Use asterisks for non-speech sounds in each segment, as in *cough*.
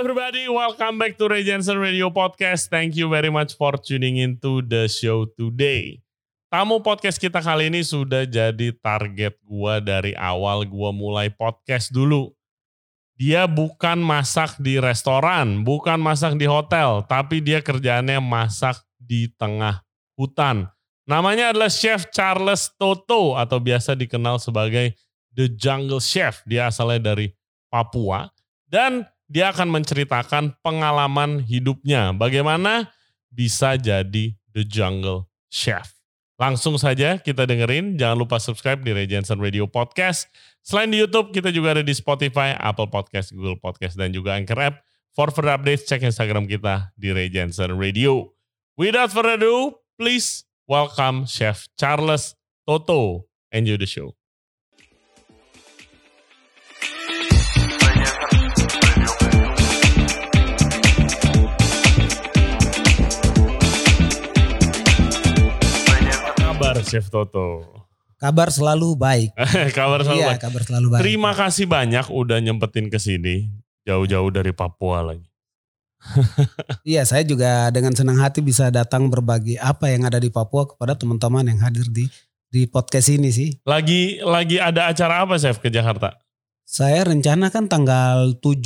everybody, welcome back to Ray Jensen Radio Podcast. Thank you very much for tuning into the show today. Tamu podcast kita kali ini sudah jadi target gua dari awal gua mulai podcast dulu. Dia bukan masak di restoran, bukan masak di hotel, tapi dia kerjaannya masak di tengah hutan. Namanya adalah Chef Charles Toto atau biasa dikenal sebagai The Jungle Chef. Dia asalnya dari Papua dan dia akan menceritakan pengalaman hidupnya. Bagaimana bisa jadi The Jungle Chef. Langsung saja kita dengerin. Jangan lupa subscribe di Ray Jensen Radio Podcast. Selain di YouTube, kita juga ada di Spotify, Apple Podcast, Google Podcast, dan juga Anchor App. For further updates, cek Instagram kita di Ray Jensen Radio. Without further ado, please welcome Chef Charles Toto. Enjoy the show. Chef Toto? Kabar selalu baik. *laughs* kabar selalu iya, baik. kabar selalu baik. Terima kasih banyak udah nyempetin ke sini jauh-jauh dari Papua lagi. *laughs* iya, saya juga dengan senang hati bisa datang berbagi apa yang ada di Papua kepada teman-teman yang hadir di di podcast ini sih. Lagi lagi ada acara apa Chef ke Jakarta? Saya rencana kan tanggal 7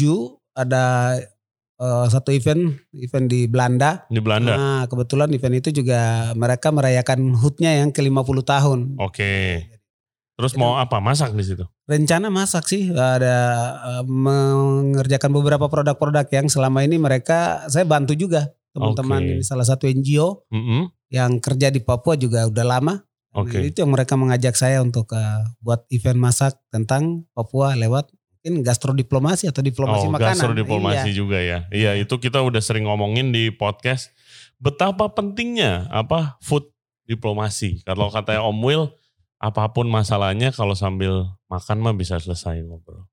ada uh, satu event event di Belanda. Di Belanda. Nah, kebetulan event itu juga mereka merayakan HUT-nya yang ke-50 tahun. Oke. Terus mau apa? Masak di situ? Rencana masak sih, ada uh, mengerjakan beberapa produk-produk yang selama ini mereka saya bantu juga teman-teman Oke. ini salah satu NGO Mm-mm. yang kerja di Papua juga udah lama. Oke. itu yang mereka mengajak saya untuk uh, buat event masak tentang Papua lewat mungkin gastrodiplomasi atau diplomasi Oh, makanan. gastrodiplomasi Iya. juga ya. Iya, itu kita udah sering ngomongin di podcast betapa pentingnya apa food diplomasi. Kalau katanya Om Will, apa pun masalahnya kalau sambil makan mah bisa selesai ngobrol.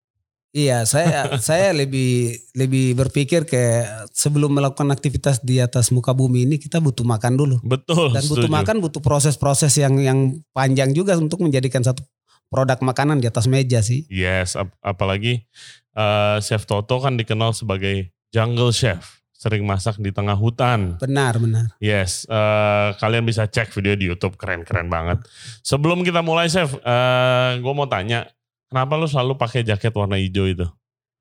Iya, saya *laughs* saya lebih lebih berpikir ke sebelum melakukan aktivitas di atas muka bumi ini kita butuh makan dulu. Betul. Dan butuh setuju. makan butuh proses-proses yang yang panjang juga untuk menjadikan satu produk makanan di atas meja sih. Yes, ap- apalagi eh, Chef Toto kan dikenal sebagai jungle chef, sering masak di tengah hutan. Benar, benar. Yes, eh, kalian bisa cek video di YouTube keren-keren banget. Sebelum kita mulai Chef, gue mau tanya, kenapa lu selalu pakai jaket warna hijau itu?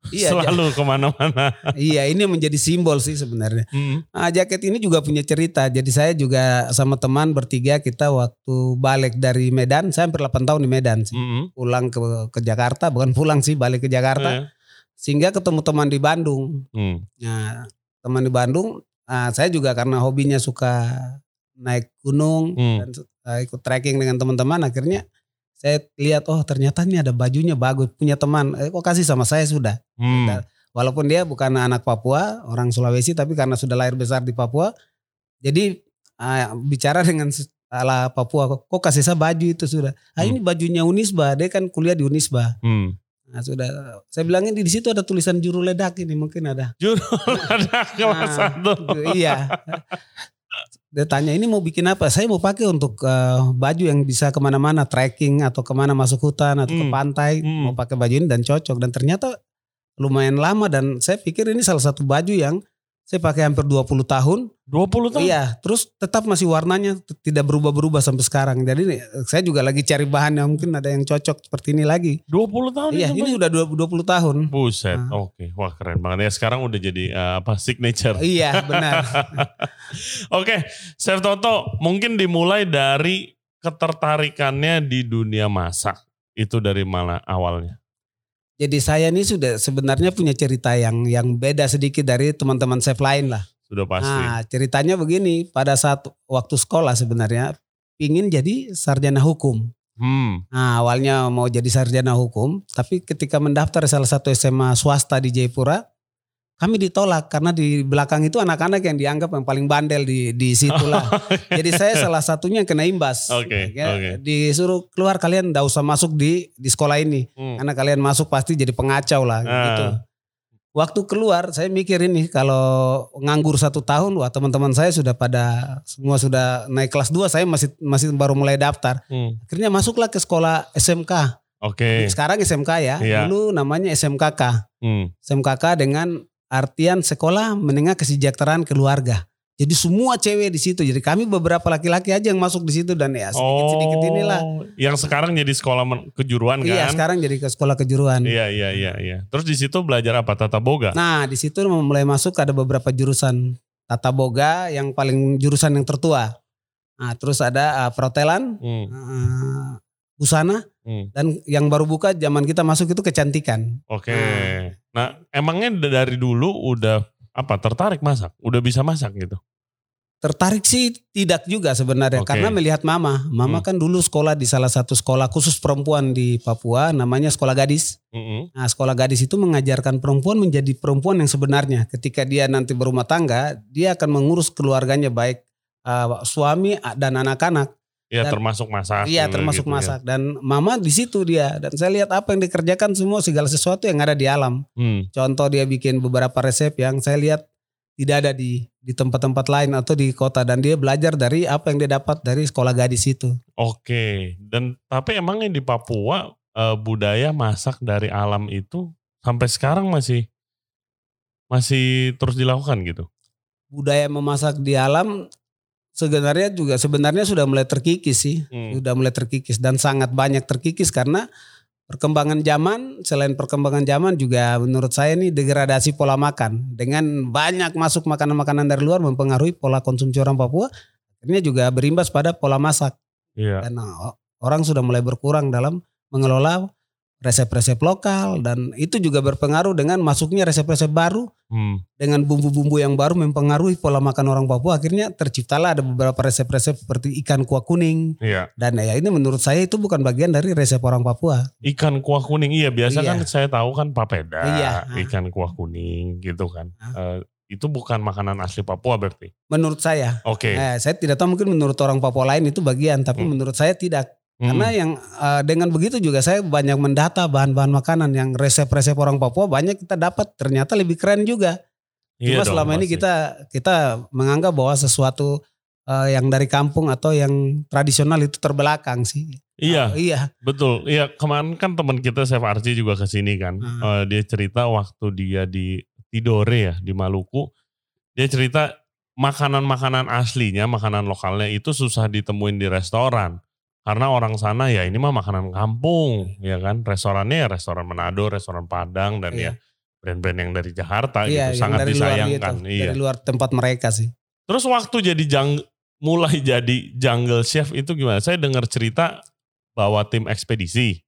Iya, selalu ke mana-mana. Iya, ini menjadi simbol sih sebenarnya. Hmm. Nah, jaket ini juga punya cerita. Jadi saya juga sama teman bertiga kita waktu balik dari Medan, saya hampir 8 tahun di Medan sih. Mm-mm. Pulang ke ke Jakarta, bukan pulang sih, balik ke Jakarta. Eh, Sehingga ketemu teman di Bandung. hmm. Nah, teman di Bandung, nah, saya juga karena hobinya suka naik gunung Hmm. dan uh, ikut trekking dengan teman-teman, akhirnya saya lihat oh ternyata ini ada bajunya bagus punya teman. Eh, kok kasih sama saya sudah. Hmm. Walaupun dia bukan anak Papua, orang Sulawesi, tapi karena sudah lahir besar di Papua, jadi ah, bicara dengan ala Papua, kok, kok kasih saya baju itu sudah. Ah Hmm. ini bajunya Unisba, dia kan kuliah di Unisba. Hmm. Nah, sudah, saya bilangin di situ ada tulisan juru ledak ini mungkin ada. Juru *laughs* kelas Nah, satu. iya. *laughs* Dia tanya ini mau bikin apa? Saya mau pakai untuk eh, baju yang bisa ke mana-mana, trekking atau ke mana masuk hutan atau ke Hmm. pantai. Hmm. Mau pakai baju ini dan cocok. Dan ternyata lumayan lama dan saya pikir ini salah satu baju yang saya pakai hampir 20 tahun. 20 tahun? Iya, terus tetap masih warnanya tidak berubah-berubah sampai sekarang. Jadi saya juga lagi cari bahan yang mungkin ada yang cocok seperti ini lagi. 20 tahun Iya, ini Bang? udah 20 20 tahun. Buset, Nah. oke. Wah keren banget ya. Sekarang udah jadi eh, apa signature. Iya, *laughs* benar. Oke, Chef Toto, mungkin dimulai dari ketertarikannya di dunia masak. Itu dari mana awalnya? Jadi saya ini sudah sebenarnya punya cerita yang yang beda sedikit dari teman-teman chef lain lah. Sudah pasti. Nah, ceritanya begini, pada saat waktu sekolah sebenarnya pingin jadi sarjana hukum. Hmm, Nah, awalnya mau jadi sarjana hukum, tapi ketika mendaftar salah satu SMA swasta di Jayapura, kami ditolak karena di belakang itu anak-anak yang dianggap yang paling bandel di di situlah. *laughs* Jadi saya salah satunya yang kena imbas. Oke, Ya, oke. Disuruh keluar kalian nggak usah masuk di di sekolah ini. Hmm. Karena kalian masuk pasti jadi pengacau lah Ah. gitu. Waktu keluar saya mikir ini kalau nganggur satu tahun wah teman-teman saya sudah pada semua sudah naik kelas 2 saya masih masih baru mulai daftar. Hmm. Akhirnya masuklah ke sekolah SMK. Oke. Sekarang SMK ya. Iya. Dulu namanya SMKK. Hmm. SMKK dengan artian sekolah menengah kesejahteraan keluarga. Jadi semua cewek di situ. Jadi kami beberapa laki-laki aja yang masuk di situ dan ya sedikit-sedikit inilah. Oh, Yang sekarang jadi sekolah kejuruan kan? Iya, sekarang jadi ke sekolah kejuruan. Iya, iya, iya, iya. Terus di situ belajar apa? Tata boga. Nah, di situ mulai masuk ada beberapa jurusan tata boga yang paling jurusan yang tertua. Nah, terus ada uh, perhotelan, Hmm, uh, busana hmm. dan yang baru buka zaman kita masuk itu kecantikan. Oke. Nah, emangnya da- dari dulu udah apa tertarik masak? Udah bisa masak gitu? Tertarik sih tidak juga sebenarnya Oke. karena melihat mama. Hmm. Mama kan dulu sekolah di salah satu sekolah khusus perempuan di Papua namanya sekolah gadis. Mm-mm. Nah, sekolah gadis itu mengajarkan perempuan menjadi perempuan yang sebenarnya. Ketika dia nanti berumah tangga, dia akan mengurus keluarganya baik uh, suami dan anak-anak. Iya, termasuk masak. Iya, gitu, termasuk gitu ya. masak. Dan mama di situ dia. Dan saya lihat apa yang dikerjakan semua segala sesuatu yang ada di alam. Hmm. Contoh dia bikin beberapa resep yang saya lihat tidak ada di di tempat-tempat lain atau di kota dan dia belajar dari apa yang dia dapat dari sekolah gadis itu. Oke. Dan tapi emangnya di Papua eh, budaya masak dari alam itu sampai sekarang masih masih terus dilakukan gitu? Budaya memasak di alam sebenarnya juga sebenarnya sudah mulai terkikis sih. Hmm. Sudah mulai terkikis dan sangat banyak terkikis karena perkembangan zaman selain perkembangan zaman juga menurut saya ini degradasi pola makan dengan banyak masuk makanan-makanan dari luar mempengaruhi pola konsumsi orang Papua akhirnya juga berimbas pada pola masak Iya. dan uh, orang sudah mulai berkurang dalam mengelola resep-resep lokal dan itu juga berpengaruh dengan masuknya resep-resep baru Hmm. dengan bumbu-bumbu yang baru mempengaruhi pola makan orang Papua akhirnya terciptalah ada beberapa resep-resep seperti ikan kuah kuning Iya. dan ya ini menurut saya itu bukan bagian dari resep orang Papua. Ikan kuah kuning. Iya, biasa Iya. kan saya tahu kan papeda, Iya. ikan kuah kuning gitu kan. Eh, itu bukan makanan asli Papua berarti. Menurut saya, Oke. eh, saya tidak tahu mungkin menurut orang Papua lain itu bagian, tapi Hmm. menurut saya tidak. Hmm. Karena yang eh, dengan begitu juga saya banyak mendata bahan-bahan makanan yang resep-resep orang Papua banyak kita dapat ternyata lebih keren juga. Iya Cuma dong, selama ini pasti. kita kita menganggap bahwa sesuatu eh, yang dari kampung atau yang tradisional itu terbelakang sih. Iya, Oh, iya. betul. Iya, kemarin kan teman kita Chef Archie juga ke sini kan. Hmm. Eh, dia cerita waktu dia di Tidore ya, di Maluku. Dia cerita makanan-makanan aslinya, makanan lokalnya itu susah ditemuin di restoran. Karena orang sana ya ini mah makanan kampung, ya kan. Restorannya ya restoran Manado, restoran Padang dan ya Iya. brand-brand yang dari Jakarta Iya, gitu. Sangat dari luar disayangkan. gitu, Iya. Dari luar tempat mereka sih. Terus waktu jadi jang, mulai jadi jungle chef itu gimana? Saya dengar cerita bawa tim ekspedisi.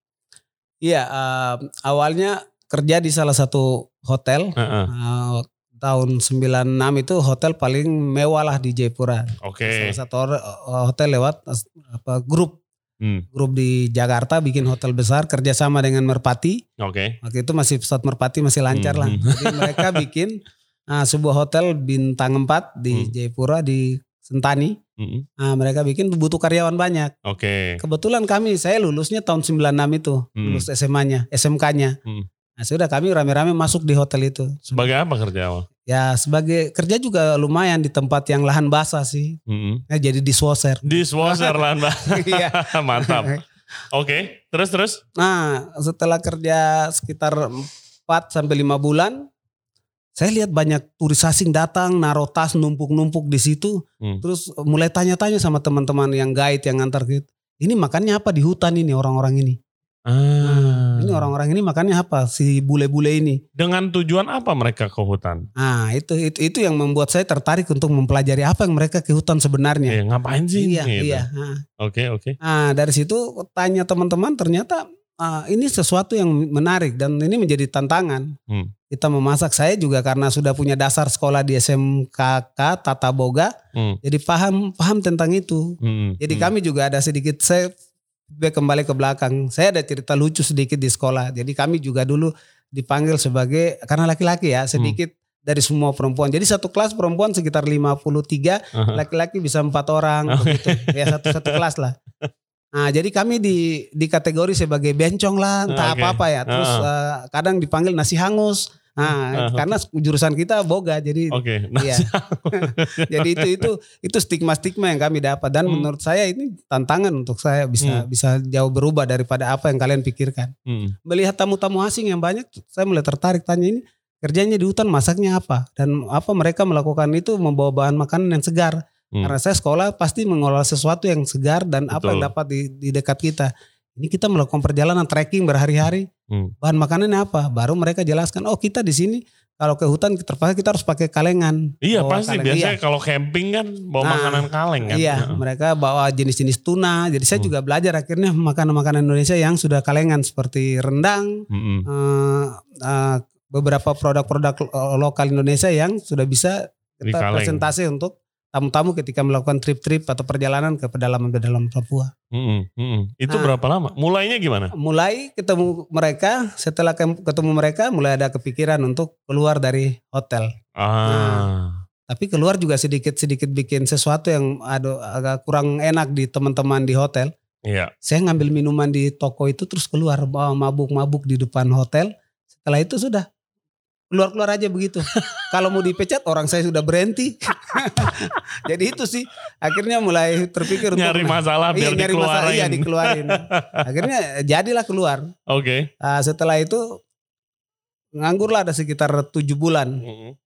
Iya, eh, awalnya kerja di salah satu hotel Heeh. eh, tahun 96 itu hotel paling mewah lah di Jayapura. Oke. Salah satu eh, hotel lewat eh, apa grup Hmm, grup di Jakarta bikin hotel besar kerjasama dengan Merpati. Oke. Waktu itu masih pesawat Merpati masih lancar lah. Hmm. Jadi mereka *laughs* bikin ah, sebuah hotel bintang 4 di Hmm. Jayapura di Sentani. Mm-mm. Ah, mereka bikin butuh karyawan banyak. Oke. Kebetulan kami saya lulusnya tahun 96 itu, Hmm. lulus SMA-nya, SMK-nya. Hmm. Nah, sudah kami rame-rame masuk di hotel itu. Sebagai apa kerja awal? Ya sebagai kerja juga lumayan di tempat yang lahan basah sih. Mm-mm. Ya, jadi dishwasher. Dishwasher lah Mbak. *laughs* Iya. *laughs* Mantap. Oke. Terus terus. Nah setelah kerja sekitar 4 sampai 5 bulan. Saya lihat banyak turis asing datang, naruh tas numpuk-numpuk di situ. Hmm. Terus mulai tanya-tanya sama teman-teman yang guide yang antar gitu. Ini makannya apa di hutan ini orang-orang ini? Ah. Ini orang-orang ini makannya apa? Si bule-bule ini. Dengan tujuan apa mereka ke hutan? Nah itu, itu itu yang membuat saya tertarik untuk mempelajari apa yang mereka ke hutan sebenarnya. Eh, ngapain sih? Iya, Gitu. iya. Nah, Oke oke. Nah dari situ tanya teman-teman ternyata ah, ini sesuatu yang menarik dan ini menjadi tantangan. Hmm. Kita memasak saya juga karena sudah punya dasar sekolah di SMKK Tata Boga, Hmm. jadi paham paham tentang itu. Hmm. Jadi Hmm. kami juga ada sedikit saya kembali ke belakang. Saya ada cerita lucu sedikit di sekolah. Jadi kami juga dulu dipanggil sebagai karena laki-laki ya sedikit dari semua perempuan. Jadi satu kelas perempuan sekitar 53, Aha. laki-laki bisa empat orang begitu. Ya satu satu kelas lah. *laughs* Nah, jadi kami di di kategori sebagai bencong lah, entah Oke. apa-apa ya. Terus eh, kadang dipanggil nasi hangus. Nah, Ah, karena jurusan kita boga jadi Oke. Nah, *laughs* Iya. *laughs* jadi itu itu itu stigma-stigma yang kami dapat dan Hmm. menurut saya ini tantangan untuk saya bisa Hmm. bisa jauh berubah daripada apa yang kalian pikirkan. hmm. Melihat tamu-tamu asing yang banyak, saya mulai tertarik tanya ini kerjanya di hutan masaknya apa dan apa mereka melakukan itu membawa bahan makanan yang segar. Hmm. Karena saya sekolah pasti mengolah sesuatu yang segar dan apa yang Betul. dapat di, di dekat kita. Ini kita melakukan perjalanan trekking berhari-hari. Hmm. Bahan makanannya apa? Baru mereka jelaskan, oh kita di sini kalau ke hutan terpaksa kita harus pakai kalengan. Iya Bawa pasti kaleng. biasanya Iya. kalau camping kan bawa Nah, makanan kaleng kan. Iya, Heeh. mereka bawa jenis-jenis tuna. Jadi saya Hmm. juga belajar akhirnya makanan-makanan Indonesia yang sudah kalengan seperti rendang, Mm-mm. eh, eh, beberapa produk-produk lo- lokal Indonesia yang sudah bisa kita presentasi untuk tamu-tamu ketika melakukan trip-trip atau perjalanan ke pedalaman-pedalaman Papua. Mm-mm. Mm-mm. Itu Nah. berapa lama? Mulainya gimana? Mulai ketemu mereka, setelah ketemu mereka mulai ada kepikiran untuk keluar dari hotel. Ah. Tapi keluar juga sedikit-sedikit bikin sesuatu yang ada agak kurang enak di teman-teman di hotel. Iya. Saya ngambil minuman di toko itu terus keluar mabuk-mabuk di depan hotel. Setelah itu sudah keluar-keluar aja begitu. Kalau mau dipecat orang saya sudah berhenti. *laughs* Jadi itu sih akhirnya mulai terpikir untuk Nyari masalah Iya, biar masalah, dikeluarin. iya dikeluarin. akhirnya jadilah keluar. Oke. Ah, setelah itu nganggur lah ada sekitar tujuh bulan. Mm-mm.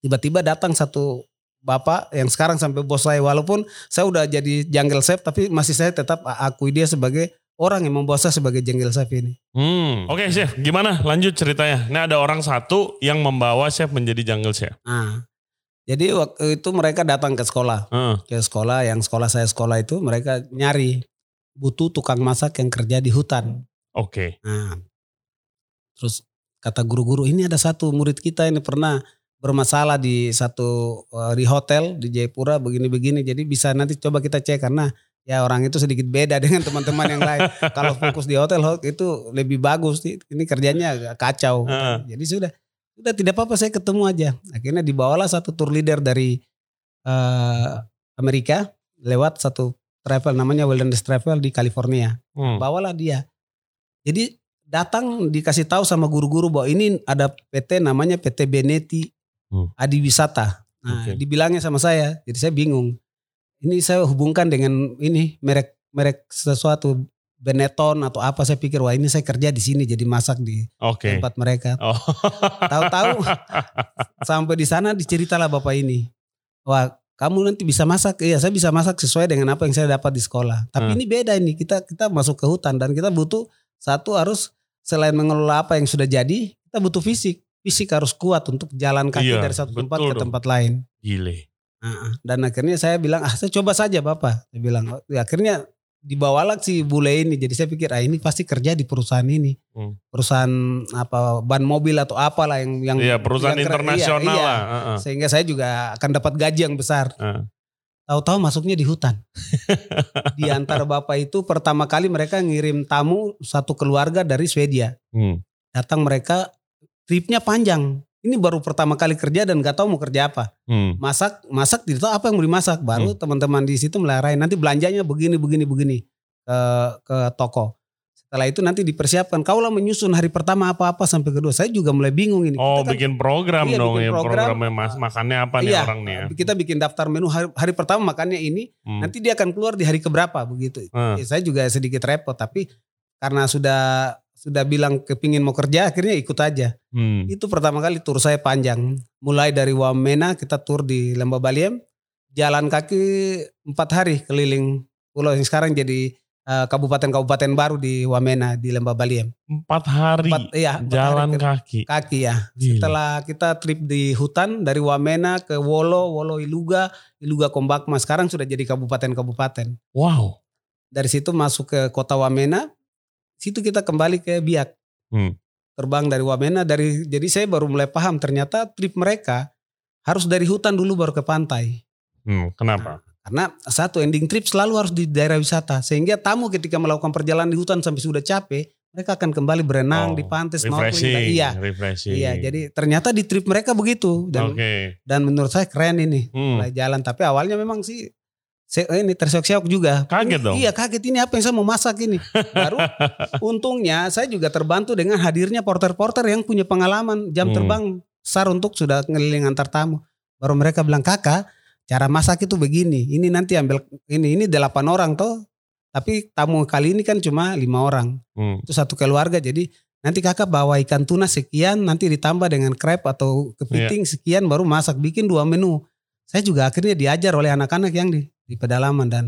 Tiba-tiba datang satu bapak yang sekarang sampai bos saya walaupun saya udah jadi jungle chef tapi masih saya tetap akui dia sebagai orang yang membawa saya sebagai jungle chef ini. Hmm. Oke chef, gimana? Lanjut ceritanya. Ini ada orang satu yang membawa chef menjadi jungle chef. Nah, jadi waktu itu mereka datang ke sekolah, Heeh. ke sekolah yang sekolah saya sekolah itu mereka nyari butuh tukang masak yang kerja di hutan. Oke. Nah, terus kata guru-guru ini ada satu murid kita ini pernah bermasalah di satu eh, di hotel di Jayapura begini-begini. Jadi bisa nanti coba kita cek karena ya orang itu sedikit beda *laughs* dengan teman-teman yang lain. Kalau fokus di hotel ho- itu lebih bagus. Ini kerjanya kacau. Heeh. Jadi sudah sudah tidak apa-apa saya ketemu aja. Akhirnya dibawalah satu tour leader dari eh, Amerika lewat satu travel namanya Wilderness Travel di California Hmm. bawalah dia. Jadi datang dikasih tahu sama guru-guru bahwa ini ada PT namanya PT Beneti Hmm. Adi Wisata. Nah, Oke. dibilangnya sama saya, jadi saya bingung. Ini saya hubungkan dengan ini merek merek sesuatu Benetton atau apa saya pikir wah ini saya kerja di sini jadi masak di Oke. tempat mereka. Oh. *laughs* Tahu-tahu sampai di sana diceritalah bapak ini. Wah, kamu nanti bisa masak. Iya, saya bisa masak sesuai dengan apa yang saya dapat di sekolah. Tapi Hmm. ini beda ini. Kita kita masuk ke hutan dan kita butuh satu harus selain mengelola apa yang sudah jadi, kita butuh fisik. Fisik harus kuat untuk jalan kaki Iya, dari satu tempat ke dong. tempat lain. Gile. Dan akhirnya saya bilang, ah saya coba saja bapak. Saya bilang, oh, ya, akhirnya dibawalah si bule ini. Jadi saya pikir, ah ini pasti kerja di perusahaan ini, Hmm. perusahaan apa ban mobil atau apalah yang yang Iya perusahaan yang. Iya, internasional iya. lah. Heeh. Sehingga saya juga akan dapat gaji yang besar. Heeh. Tahu-tahu masuknya di hutan. *laughs* di antara bapak itu pertama kali mereka ngirim tamu satu keluarga dari Swedia. Hmm. Datang mereka tripnya panjang. Ini baru pertama kali kerja dan gak tahu mau kerja apa. Hmm. Masak, masak tidak tahu apa yang mau dimasak. Baru teman-teman di situ melarain. Nanti belanjanya begini, begini, begini ke ke toko. Setelah itu nanti dipersiapkan. Kaulah menyusun hari pertama apa-apa sampai kedua. Saya juga mulai bingung ini. Oh Kita kan- bikin program Iya, dong bikin ya program. programnya mas makannya apa nih Iya, orang nih ya. Kita bikin daftar menu hari, hari pertama makannya ini. Hmm. Nanti dia akan keluar di hari keberapa begitu. Hmm. Ya, saya juga sedikit repot tapi karena sudah sudah bilang kepingin mau kerja akhirnya ikut aja. Hmm. Itu pertama kali tur saya panjang. Mulai dari Wamena kita tur di Lembah Baliem. Jalan kaki empat hari keliling pulau yang sekarang jadi eh, kabupaten-kabupaten baru di Wamena di Lembah Baliem. Empat hari Empat, iya, empat jalan hari kaki. kaki ya. Gila. Setelah kita trip di hutan dari Wamena ke Wolo, Wolo Iluga, Iluga Kombakma. Sekarang sudah jadi kabupaten-kabupaten. Wow. Dari situ masuk ke kota Wamena. Situ kita kembali ke Biak. Hmm. Terbang dari Wamena dari jadi saya baru mulai paham ternyata trip mereka harus dari hutan dulu baru ke pantai. Hmm. Kenapa? Karena satu ending trip selalu harus di daerah wisata sehingga tamu ketika melakukan perjalanan di hutan sampai sudah capek, mereka akan kembali berenang Oh, di pantai snorkeling. refreshing. Iya. Refreshing. Iya, jadi ternyata di trip mereka begitu dan Oke. dan menurut saya keren ini Hmm. mulai jalan tapi awalnya memang sih saya ini terseok-seok juga. Kaget dong. Iya kaget ini apa yang saya mau masak ini. Baru *laughs* untungnya saya juga terbantu dengan hadirnya porter-porter yang punya pengalaman jam Hmm. terbang besar untuk sudah ngeliling antar tamu. Baru mereka bilang kakak cara masak itu begini. Ini nanti ambil ini ini delapan orang toh. Tapi tamu kali ini kan cuma lima orang. Hmm. Itu satu keluarga jadi nanti kakak bawa ikan tuna sekian, nanti ditambah dengan crab atau kepiting sekian baru masak bikin dua menu. Saya juga akhirnya diajar oleh anak-anak yang di, di pedalaman dan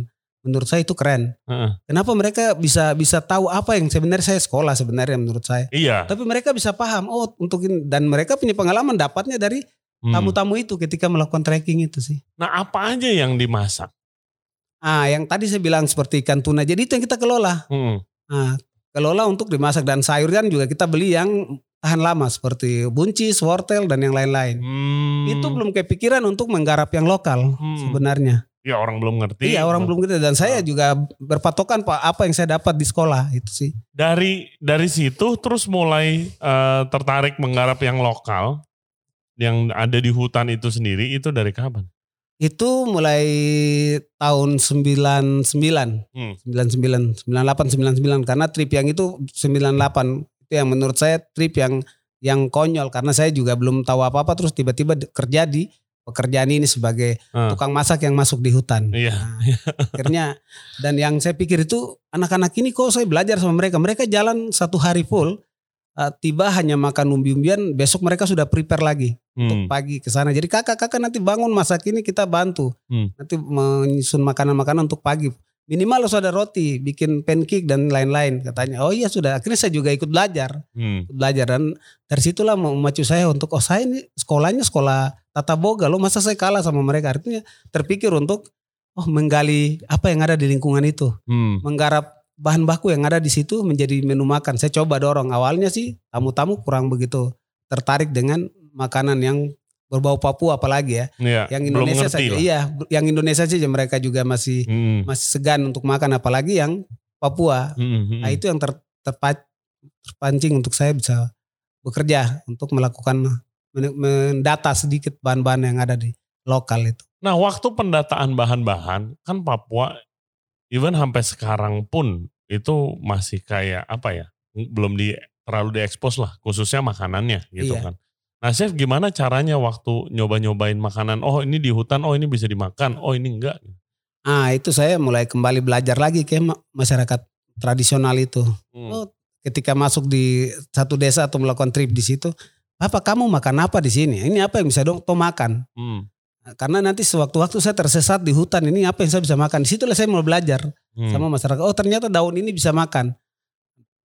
menurut saya itu keren. Heeh. Kenapa mereka bisa bisa tahu apa yang sebenarnya saya sekolah sebenarnya menurut saya. Iya. Tapi mereka bisa paham oh untuk ini dan mereka punya pengalaman dapatnya dari Hmm. tamu-tamu itu ketika melakukan trekking itu sih. Nah apa aja yang dimasak? Ah, yang tadi saya bilang seperti ikan tuna. Jadi itu yang kita kelola. Hmm. Nah, kelola untuk dimasak dan sayur kan juga kita beli yang tahan lama seperti buncis, wortel dan yang lain-lain. Hmm. Itu belum kepikiran untuk menggarap yang lokal Hmm. sebenarnya. Ya orang belum ngerti. Iya, orang belum gitu dan saya Ah. juga berpatokan Pak apa yang saya dapat di sekolah itu sih. Dari dari situ terus mulai eh, tertarik menggarap yang lokal yang ada di hutan itu sendiri itu dari kapan? Itu mulai tahun 99, Hmm. 99, 98, 99 karena trip yang itu 98 itu yang menurut saya trip yang yang konyol karena saya juga belum tahu apa-apa terus tiba-tiba kerja di pekerjaan ini sebagai Ah. tukang masak yang masuk di hutan. Iya. Nah, akhirnya dan yang saya pikir itu anak-anak ini kok saya belajar sama mereka. Mereka jalan satu hari full uh, tiba hanya makan umbi-umbian, besok mereka sudah prepare lagi untuk Hmm. pagi ke sana. Jadi kakak-kakak nanti bangun masak ini kita bantu. Hmm. Nanti menyusun makanan-makanan untuk pagi. Minimal harus ada roti, bikin pancake dan lain-lain katanya. Oh iya sudah. Akhirnya saya juga ikut belajar, Hmm. ikut belajar dan dari situlah memacu saya untuk oh saya ini sekolahnya sekolah tata boga loh masa saya kalah sama mereka. Artinya terpikir untuk oh menggali apa yang ada di lingkungan itu, Hmm. menggarap bahan baku yang ada di situ menjadi menu makan. Saya coba dorong. Awalnya sih tamu-tamu kurang begitu tertarik dengan makanan yang berbau Papua apalagi ya. Iya. Yang Indonesia saja, lah. iya, yang Indonesia saja mereka juga masih Hmm. masih segan untuk makan apalagi yang Papua. Hmm, hmm, Nah itu yang ter, terpa- terpancing untuk saya bisa bekerja untuk melakukan men- mendata sedikit bahan-bahan yang ada di lokal itu. Nah, waktu pendataan bahan-bahan kan Papua even sampai sekarang pun itu masih kayak apa ya? Belum di terlalu diekspos lah, khususnya makanannya gitu Iya. kan. Nah, chef gimana caranya waktu nyoba-nyobain makanan? Oh, ini di hutan, oh ini bisa dimakan, oh ini enggak. Ah itu saya mulai kembali belajar lagi ke ma- masyarakat tradisional itu. Hmm. Oh, ketika masuk di satu desa atau melakukan trip di situ, apa kamu makan apa di sini? Ini apa yang bisa dong toh makan? Hmm. Karena nanti sewaktu-waktu saya tersesat di hutan ini apa yang saya bisa makan? Di situlah saya mulai belajar Hmm. sama masyarakat. Oh ternyata daun ini bisa makan.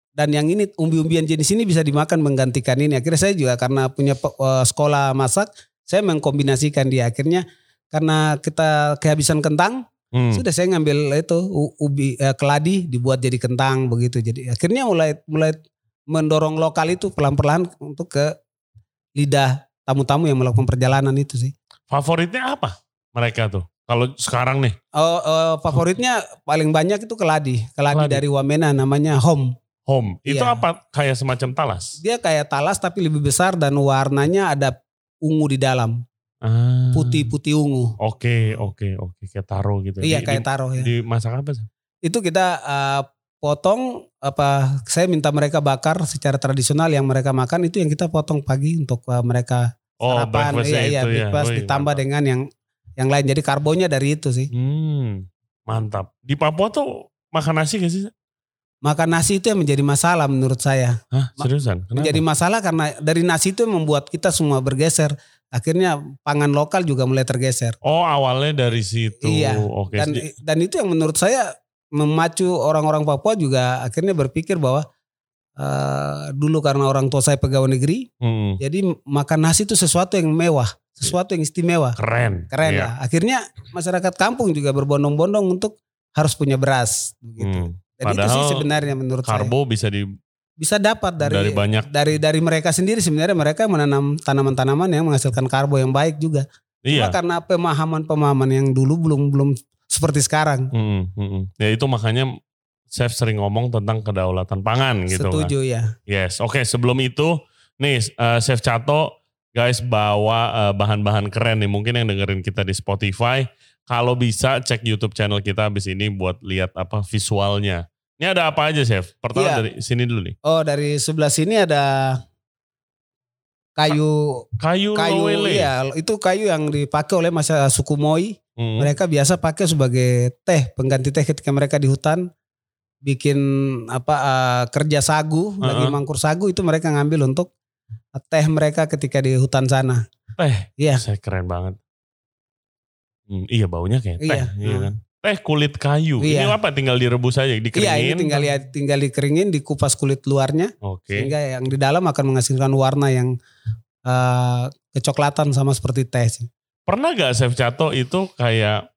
Dan yang ini umbi-umbian jenis ini bisa dimakan menggantikan ini. Akhirnya saya juga karena punya eh, sekolah masak, saya mengkombinasikan dia. Akhirnya karena kita kehabisan kentang, Hmm. sudah saya ngambil itu ubi eh, keladi dibuat jadi kentang begitu. Jadi akhirnya mulai mulai mendorong lokal itu pelan-pelan untuk ke lidah tamu-tamu yang melakukan perjalanan itu sih. Favoritnya apa mereka tuh? Kalau sekarang nih, Oh, eh, favoritnya paling banyak itu keladi. keladi. Keladi. dari Wamena namanya home. Home. Itu Iya. apa? Kayak semacam talas. Dia kayak talas tapi lebih besar dan warnanya ada ungu di dalam, Ah. putih-putih ungu. Oke, oke, oke. Kayak taro gitu. Iya Di- kayak di- taro ya. Dimasak apa sih? Itu kita eh, potong apa saya minta mereka bakar secara tradisional yang mereka makan itu yang kita potong pagi untuk eh, mereka Oh, sarapan iya iya itu ya. ditambah mantap. dengan yang yang lain jadi karbonnya dari itu sih. Hmm, mantap. Di Papua tuh makan nasi gak sih? Makan nasi itu yang menjadi masalah menurut saya. Hah, seriusan? Kenapa? Menjadi masalah karena dari nasi itu yang membuat kita semua bergeser. Akhirnya pangan lokal juga mulai tergeser. Oh, awalnya dari situ. Iya, Oke. dan dan itu yang menurut saya memacu orang-orang Papua juga akhirnya berpikir bahwa eh, dulu karena orang tua saya pegawai negeri, Hmm, jadi makan nasi itu sesuatu yang mewah, sesuatu yang istimewa, keren. keren Iya. lah. Akhirnya masyarakat kampung juga berbondong-bondong untuk harus punya beras, begitu. Hmm. Dan itu sih Padahal sebenarnya menurut saya Karbo bisa di bisa dapat dari dari banyak. dari dari mereka sendiri sebenarnya mereka menanam tanaman-tanaman yang menghasilkan karbo yang baik juga. Cuma Iya. karena pemahaman-pemahaman yang dulu belum belum seperti sekarang. Hmm, hmm. Ya itu makanya Chef sering ngomong tentang kedaulatan pangan gitu kan. Setuju ya. Yes, oke sebelum itu nih eh, Chef Cato guys bawa eh, bahan-bahan keren nih mungkin yang dengerin kita di Spotify kalau bisa cek YouTube channel kita habis ini buat lihat apa visualnya. Ini ada apa aja Chef? Pertama Iya. dari sini dulu nih. Oh dari sebelah sini ada kayu Kayu, kayu lowele. iya itu kayu yang dipakai oleh masyarakat suku Moi. Hmm. Mereka biasa pakai sebagai teh pengganti teh ketika mereka di hutan. bikin apa eh, kerja sagu, lagi Heeh. mangkur sagu itu mereka ngambil untuk teh mereka ketika di hutan sana. Teh. Iya. Saya keren banget. Hmm, iya baunya kayak teh, Iya. iya Hmm. kan. Teh kulit kayu. Ini Iya. apa? Tinggal direbus aja, dikeringin. Iya, ini tinggal ya, tinggal dikeringin, dikupas kulit luarnya Oke. sehingga yang di dalam akan menghasilkan warna yang eh, kecoklatan sama seperti teh sih. Pernah gak Chef Cato itu kayak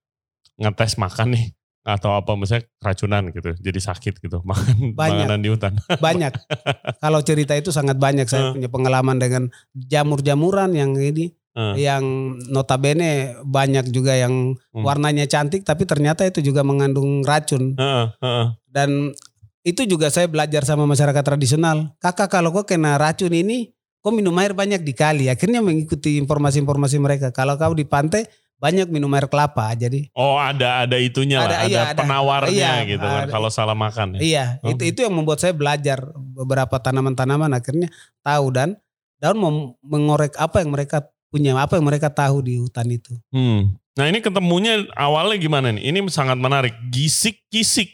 ngetes makan nih? Atau apa misalnya keracunan gitu, jadi sakit gitu, *laughs* makan Banyak. makanan di hutan. Banyak. *laughs* Kalau cerita itu sangat banyak saya punya pengalaman dengan jamur-jamuran yang ini Eh. yang notabene banyak juga yang Hmm. warnanya cantik tapi ternyata itu juga mengandung racun Heeh, heeh. dan itu juga saya belajar sama masyarakat tradisional kakak kalau kau kena racun ini kau minum air banyak di kali akhirnya mengikuti informasi-informasi mereka kalau kau di pantai banyak minum air kelapa jadi Oh ada ada itunya lah, Ada, ada, iya, ada. penawarnya Iya, gitu kan ada. kalau salah makan ya. iya Oh. itu itu yang membuat saya belajar beberapa tanaman-tanaman akhirnya tahu dan daun mengorek apa yang mereka punya apa yang mereka tahu di hutan itu Hmm. Nah ini ketemunya awalnya gimana nih? Ini sangat menarik. Gisik-kisik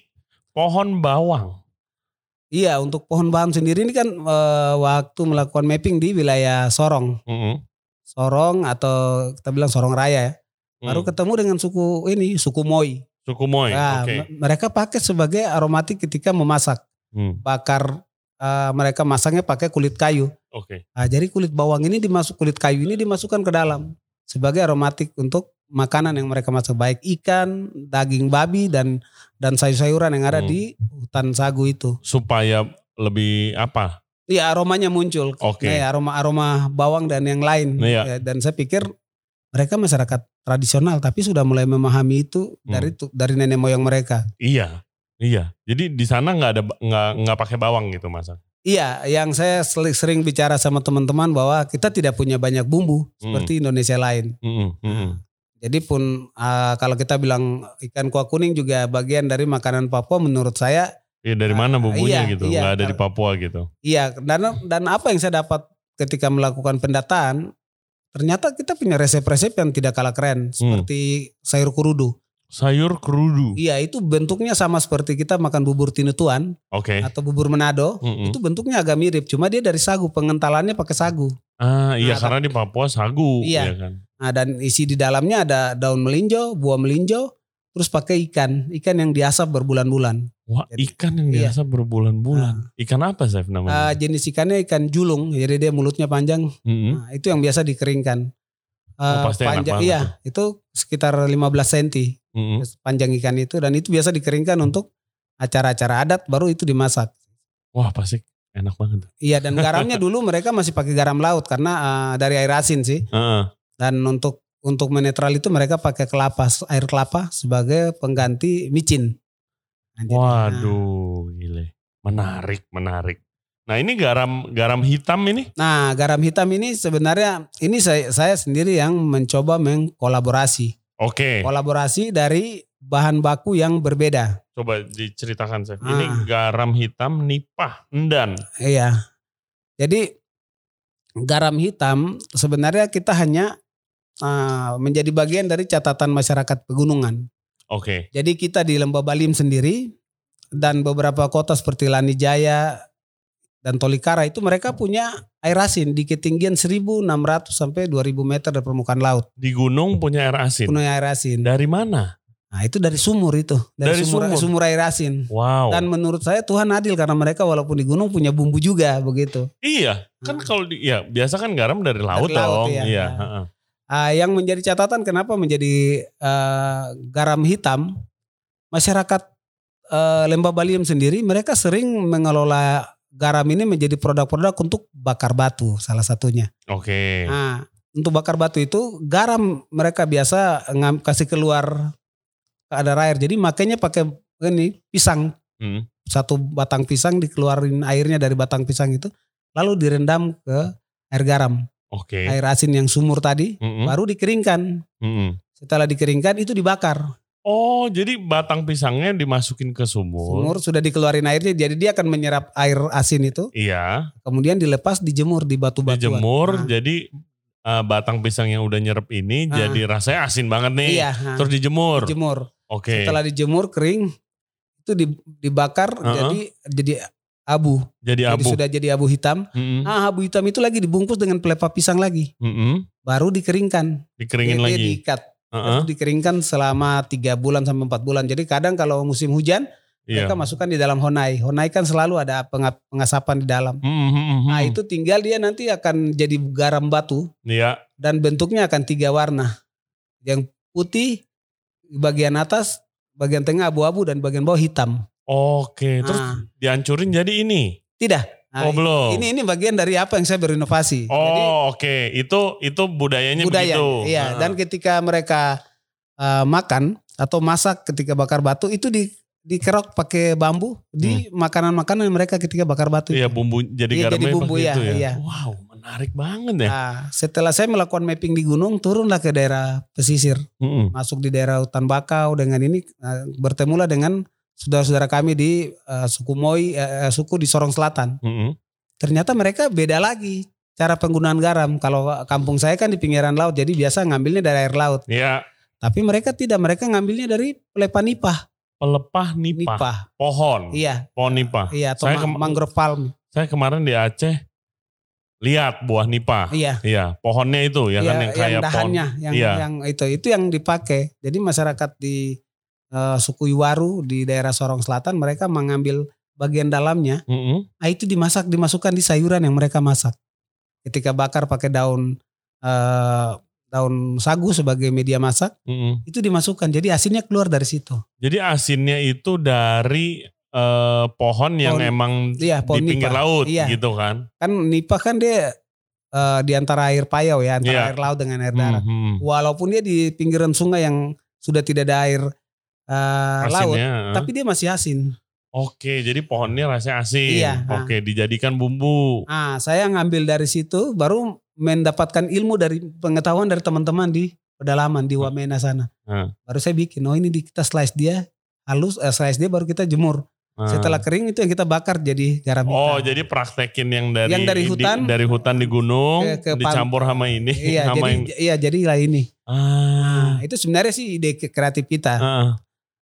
pohon bawang. Iya, untuk pohon bawang sendiri ini kan eh, waktu melakukan mapping di wilayah Sorong, Mm-mm. Sorong atau kita bilang Sorong Raya ya. Baru Hmm. ketemu dengan suku ini, suku Moi. Suku Moy. Nah, Oke. m- mereka pakai sebagai aromatik ketika memasak. Hmm. Bakar eh, mereka masaknya pakai kulit kayu. Oke. Nah, jadi kulit bawang ini dimasuk kulit kayu ini dimasukkan ke dalam sebagai aromatik untuk makanan yang mereka masak baik ikan, daging babi dan dan sayur-sayuran yang ada Hmm. di hutan sagu itu. Supaya lebih apa? Iya aromanya muncul. Oke. Nah, aroma aroma bawang dan yang lain. Iya. Ya, Dan saya pikir mereka masyarakat tradisional tapi sudah mulai memahami itu Hmm. dari dari nenek moyang mereka. Iya. Iya. Jadi di sana nggak ada nggak nggak pakai bawang gitu masak. Iya, yang saya sering bicara sama teman-teman bahwa kita tidak punya banyak bumbu Hmm. seperti Indonesia lain. Mm-mm, mm-mm. Jadi pun ah, kalau kita bilang ikan kuah kuning juga bagian dari makanan Papua menurut saya Iya dari mana bumbunya iya, gitu? iya. Nggak ada di Papua gitu. iya dan dan apa yang saya dapat ketika melakukan pendataan ternyata kita punya resep-resep yang tidak kalah keren seperti sayur kurudu. Sayur kerudu. Iya itu bentuknya sama seperti kita makan bubur tinutuan Oke. atau bubur Manado. Mm-mm. Itu bentuknya agak mirip, cuma dia dari sagu, pengentalannya pakai sagu. Ah iya Nah, karena di Papua sagu. Iya. ya kan. Nah, dan isi di dalamnya ada daun melinjo, buah melinjo, terus pakai ikan, ikan yang diasap berbulan-bulan. Wah Jadi- ikan yang iya. biasa berbulan-bulan. Ikan apa Chef Ah, namanya? jenis ikannya ikan julung, jadi dia mulutnya panjang. Mm-mm. Nah, itu yang biasa dikeringkan. Ah, Oh, pasti enak banget iya, itu sekitar 15 cm Mm-mm. panjang ikan itu dan itu biasa dikeringkan untuk acara-acara adat baru itu dimasak. Wah pasti enak banget. Iya dan garamnya *laughs* dulu mereka masih pakai garam laut karena ah, dari air asin sih. Heeh. Dan untuk untuk menetral itu mereka pakai kelapa air kelapa sebagai pengganti micin. Jadi, Waduh, gile. Menarik, menarik. Nah ini garam garam hitam ini. Nah, garam hitam ini sebenarnya ini saya saya sendiri yang mencoba mengkolaborasi. Oke, Kolaborasi dari bahan baku yang berbeda. coba diceritakan Chef. Ah. Ini garam hitam nipah endan. Iya. Jadi garam hitam sebenarnya kita hanya ah, menjadi bagian dari catatan masyarakat pegunungan. Oke, Jadi kita di Lembah Balim sendiri dan beberapa kota seperti Lanijaya dan Tolikara itu mereka punya air asin di ketinggian 1.600 sampai 2.000 meter dari permukaan laut. di gunung punya air asin. Punya air asin. Dari mana? Nah itu dari sumur itu. Dari, Dari sumur, sumur? sumur air asin. Wow. Dan menurut saya Tuhan adil karena mereka walaupun di gunung punya bumbu juga begitu. iya, kan Hmm. kalau di, ya biasa kan garam dari laut laut, dong. iya. Iya. Nah. Ah, yang menjadi catatan kenapa menjadi eh, garam hitam, masyarakat eh, Lembah Baliem sendiri mereka sering mengelola garam ini menjadi produk-produk untuk bakar batu salah satunya. Oke. Nah, untuk bakar batu itu garam mereka biasa ngam, kasih keluar ke kadar air. Jadi makanya pakai ini pisang Hmm. satu batang pisang dikeluarin airnya dari batang pisang itu lalu direndam ke air garam Oke. air asin yang sumur tadi Mm-mm. baru dikeringkan Mm-mm. setelah dikeringkan itu dibakar Oh, jadi batang pisangnya dimasukin ke sumur. sumur sudah dikeluarin airnya jadi dia akan menyerap air asin itu Iya. kemudian dilepas dijemur di batu-batu dijemur Nah, jadi uh, batang pisang yang udah nyerap ini Ah. jadi rasanya asin banget nih. iya nah, Terus dijemur. dijemur Oke. setelah dijemur kering itu di- dibakar Uh-uh. jadi jadi abu. Jadi Jadi abu. sudah jadi abu hitam. Mm-mm. Ah, abu hitam itu lagi dibungkus dengan pelepah pisang lagi. Mm-mm. Baru dikeringkan. Dikeringin dia lagi. diikat. Terus dikeringkan selama tiga bulan sampai empat bulan. Jadi kadang kalau musim hujan Iya. mereka masukkan di dalam honai. Honai kan selalu ada penga- pengasapan di dalam. Mm-mm. Nah itu tinggal dia nanti akan jadi garam batu Iya. dan bentuknya akan tiga warna. Yang putih bagian atas, bagian tengah abu-abu dan bagian bawah hitam. Oke, terus Nah, dihancurin jadi ini. tidak. Nah, oh belum. Ini ini bagian dari apa yang saya berinovasi. Jadi oh oke, itu itu budayanya budaya. begitu. Iya, Heeh. dan ketika mereka uh, makan atau masak ketika bakar batu itu di dikerok pakai bambu di makanan-makanan mereka ketika bakar batu. Hmm. Iya bumbu jadi Iya, jadi garamnya bumbu, pakai ya, itu ya. iya. Wow, menarik banget ya. Nah, setelah saya melakukan mapping di gunung, turunlah ke daerah pesisir, Mm-mm. masuk di daerah hutan bakau dengan ini uh, bertemulah dengan saudara-saudara kami di uh, suku Moi, uh, suku di Sorong Selatan. Mm-mm. Ternyata mereka beda lagi cara penggunaan garam. Kalau kampung saya kan di pinggiran laut, jadi biasa ngambilnya dari air laut. Iya, Tapi mereka tidak, mereka ngambilnya dari pelepah nipah. pelepah nipah, Nipah. pohon, Iya, pohon nipah. iya atau Saya mangrove palm. Saya kemarin di Aceh lihat buah nipah. Iya. Iya, pohonnya itu ya iya, kan yang kayak pohon. dahannya, yang Iya. yang itu itu yang dipakai. Jadi masyarakat di eh, suku Iwaru di daerah Sorong Selatan mereka mengambil bagian dalamnya, Mm-mm. ah itu dimasak dimasukkan di sayuran yang mereka masak. Ketika bakar pakai daun eh, daun sagu sebagai media masak, Mm-mm. itu dimasukkan. Jadi asinnya keluar dari situ. Jadi asinnya itu dari eh, pohon yang Pohon- emang Iya, pohon di pinggir nipah. laut Iya. gitu kan. Kan nipah kan dia eh, di antara air payau ya, antara Iya. air laut dengan air darat. Mhm. Walaupun dia di pinggiran sungai yang sudah tidak ada air eh, laut, Asinnya. tapi dia masih asin. Oke, jadi pohonnya rasanya asin. Iya, ah. Oke, dijadikan bumbu. Ah, saya ngambil dari situ, baru mendapatkan ilmu dari pengetahuan dari teman-teman di pedalaman di Wamena sana. Ah. Baru saya bikin, oh ini di- kita slice dia halus, eh, slice dia baru kita jemur. Ah. Setelah kering itu yang kita bakar jadi garam Oh, hitam. jadi praktekin yang dari Yang dari di- hutan, dari hutan di gunung ke- ke dicampur sama ini Iya, sama jadi yang iya jadilah ini. ah. Nah, itu sebenarnya sih ide kreatif kita. Ah.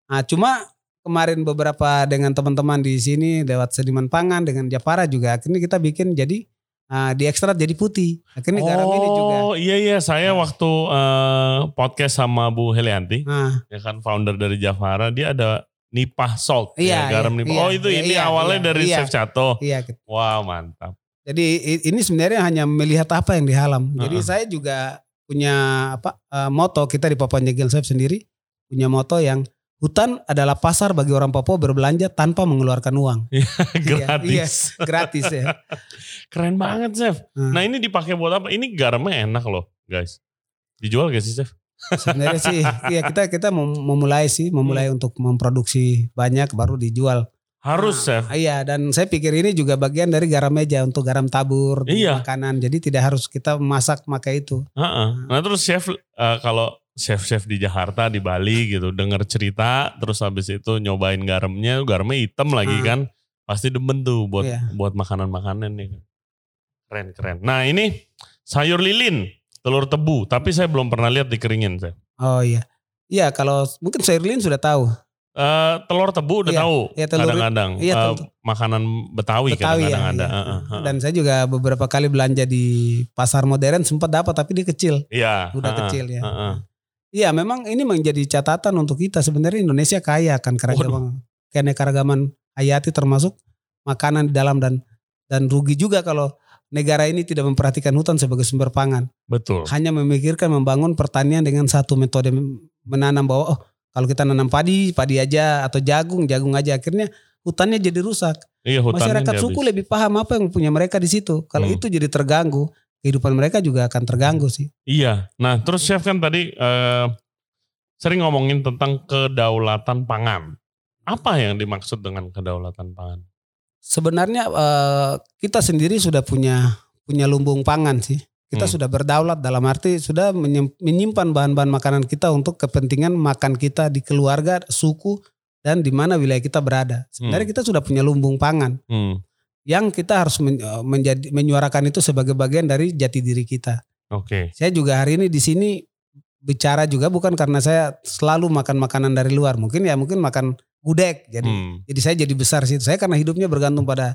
Nah, cuma kemarin beberapa dengan teman-teman di sini lewat Sediman Pangan dengan Japara juga akhirnya kita bikin jadi ah, diekstrak jadi putih. Akhirnya garam ini juga. Oh iya iya saya Nah. waktu eh, podcast sama Bu Helianti Nah, ya kan founder dari Javara dia ada nipah salt Iya, ya, garam iya, nipah. iya, oh itu iya, ini iya, awalnya iya, dari iya. Chef Cato. iya. gitu. Wah mantap. Jadi ini sebenarnya hanya melihat apa yang dihalam. Jadi Uh-uh. saya juga punya apa eh, moto kita di Papua New Chef sendiri punya moto yang hutan adalah pasar bagi orang Papua berbelanja tanpa mengeluarkan uang. *laughs* Gratis. Gratis ya. *laughs* Keren banget Chef. Hmm. Nah ini dipakai buat apa? Ini garamnya enak loh guys. Dijual gak sih Chef? *laughs* Sebenarnya sih ya kita kita mem- memulai sih memulai Hmm. untuk memproduksi banyak baru dijual. Harus Nah, Chef. Iya dan saya pikir ini juga bagian dari garam meja untuk garam tabur di Iya. makanan. Jadi tidak harus kita masak pakai itu. Heeh. Nah terus chef eh, kalau chef-chef di Jakarta di Bali gitu denger cerita terus habis itu nyobain garamnya garamnya hitam lagi Ah. kan pasti demen tuh buat Iya. buat makanan-makanan nih keren keren nah ini sayur lilin telur tebu tapi saya belum pernah lihat dikeringin saya Oh iya. Iya kalau mungkin sayur lilin sudah tahu. Eh, telur tebu udah Iya, tahu iya, telur- kadang-kadang iya, Eh, telur- makanan Betawi, Betawi ya. kadang-kadang ada iya. Heeh, heeh. Dan saya juga beberapa kali belanja di pasar modern sempat dapat tapi dia kecil, iya udah heeh, kecil ya. heeh. Iya memang ini menjadi catatan untuk kita sebenarnya Indonesia kaya akan keragaman keanekaragaman hayati termasuk makanan di dalam dan dan rugi juga kalau negara ini tidak memperhatikan hutan sebagai sumber pangan. betul Hanya memikirkan membangun pertanian dengan satu metode menanam bahwa oh kalau kita nanam padi, padi aja atau jagung, jagung aja akhirnya hutannya jadi rusak. iya hutannya Masyarakat suku lebih paham apa yang punya mereka di situ. Kalau Hmm. itu jadi terganggu, kehidupan mereka juga akan terganggu sih. Iya. Nah, terus chef kan tadi eh, sering ngomongin tentang kedaulatan pangan. Apa yang dimaksud dengan kedaulatan pangan? Sebenarnya eh, kita sendiri sudah punya punya lumbung pangan sih. Kita Hmm. sudah berdaulat dalam arti sudah menyim- menyimpan bahan-bahan makanan kita untuk kepentingan makan kita di keluarga, suku dan di mana wilayah kita berada. Sebenarnya Hmm. kita sudah punya lumbung pangan Hmm, yang kita harus men- eh, menjadi menyuarakan itu sebagai bagian dari jati diri kita. Oke. Saya juga hari ini di sini bicara juga bukan karena saya selalu makan makanan dari luar. Mungkin ya mungkin makan gudeg. Jadi Hmm. jadi saya jadi besar situ. Saya karena hidupnya bergantung pada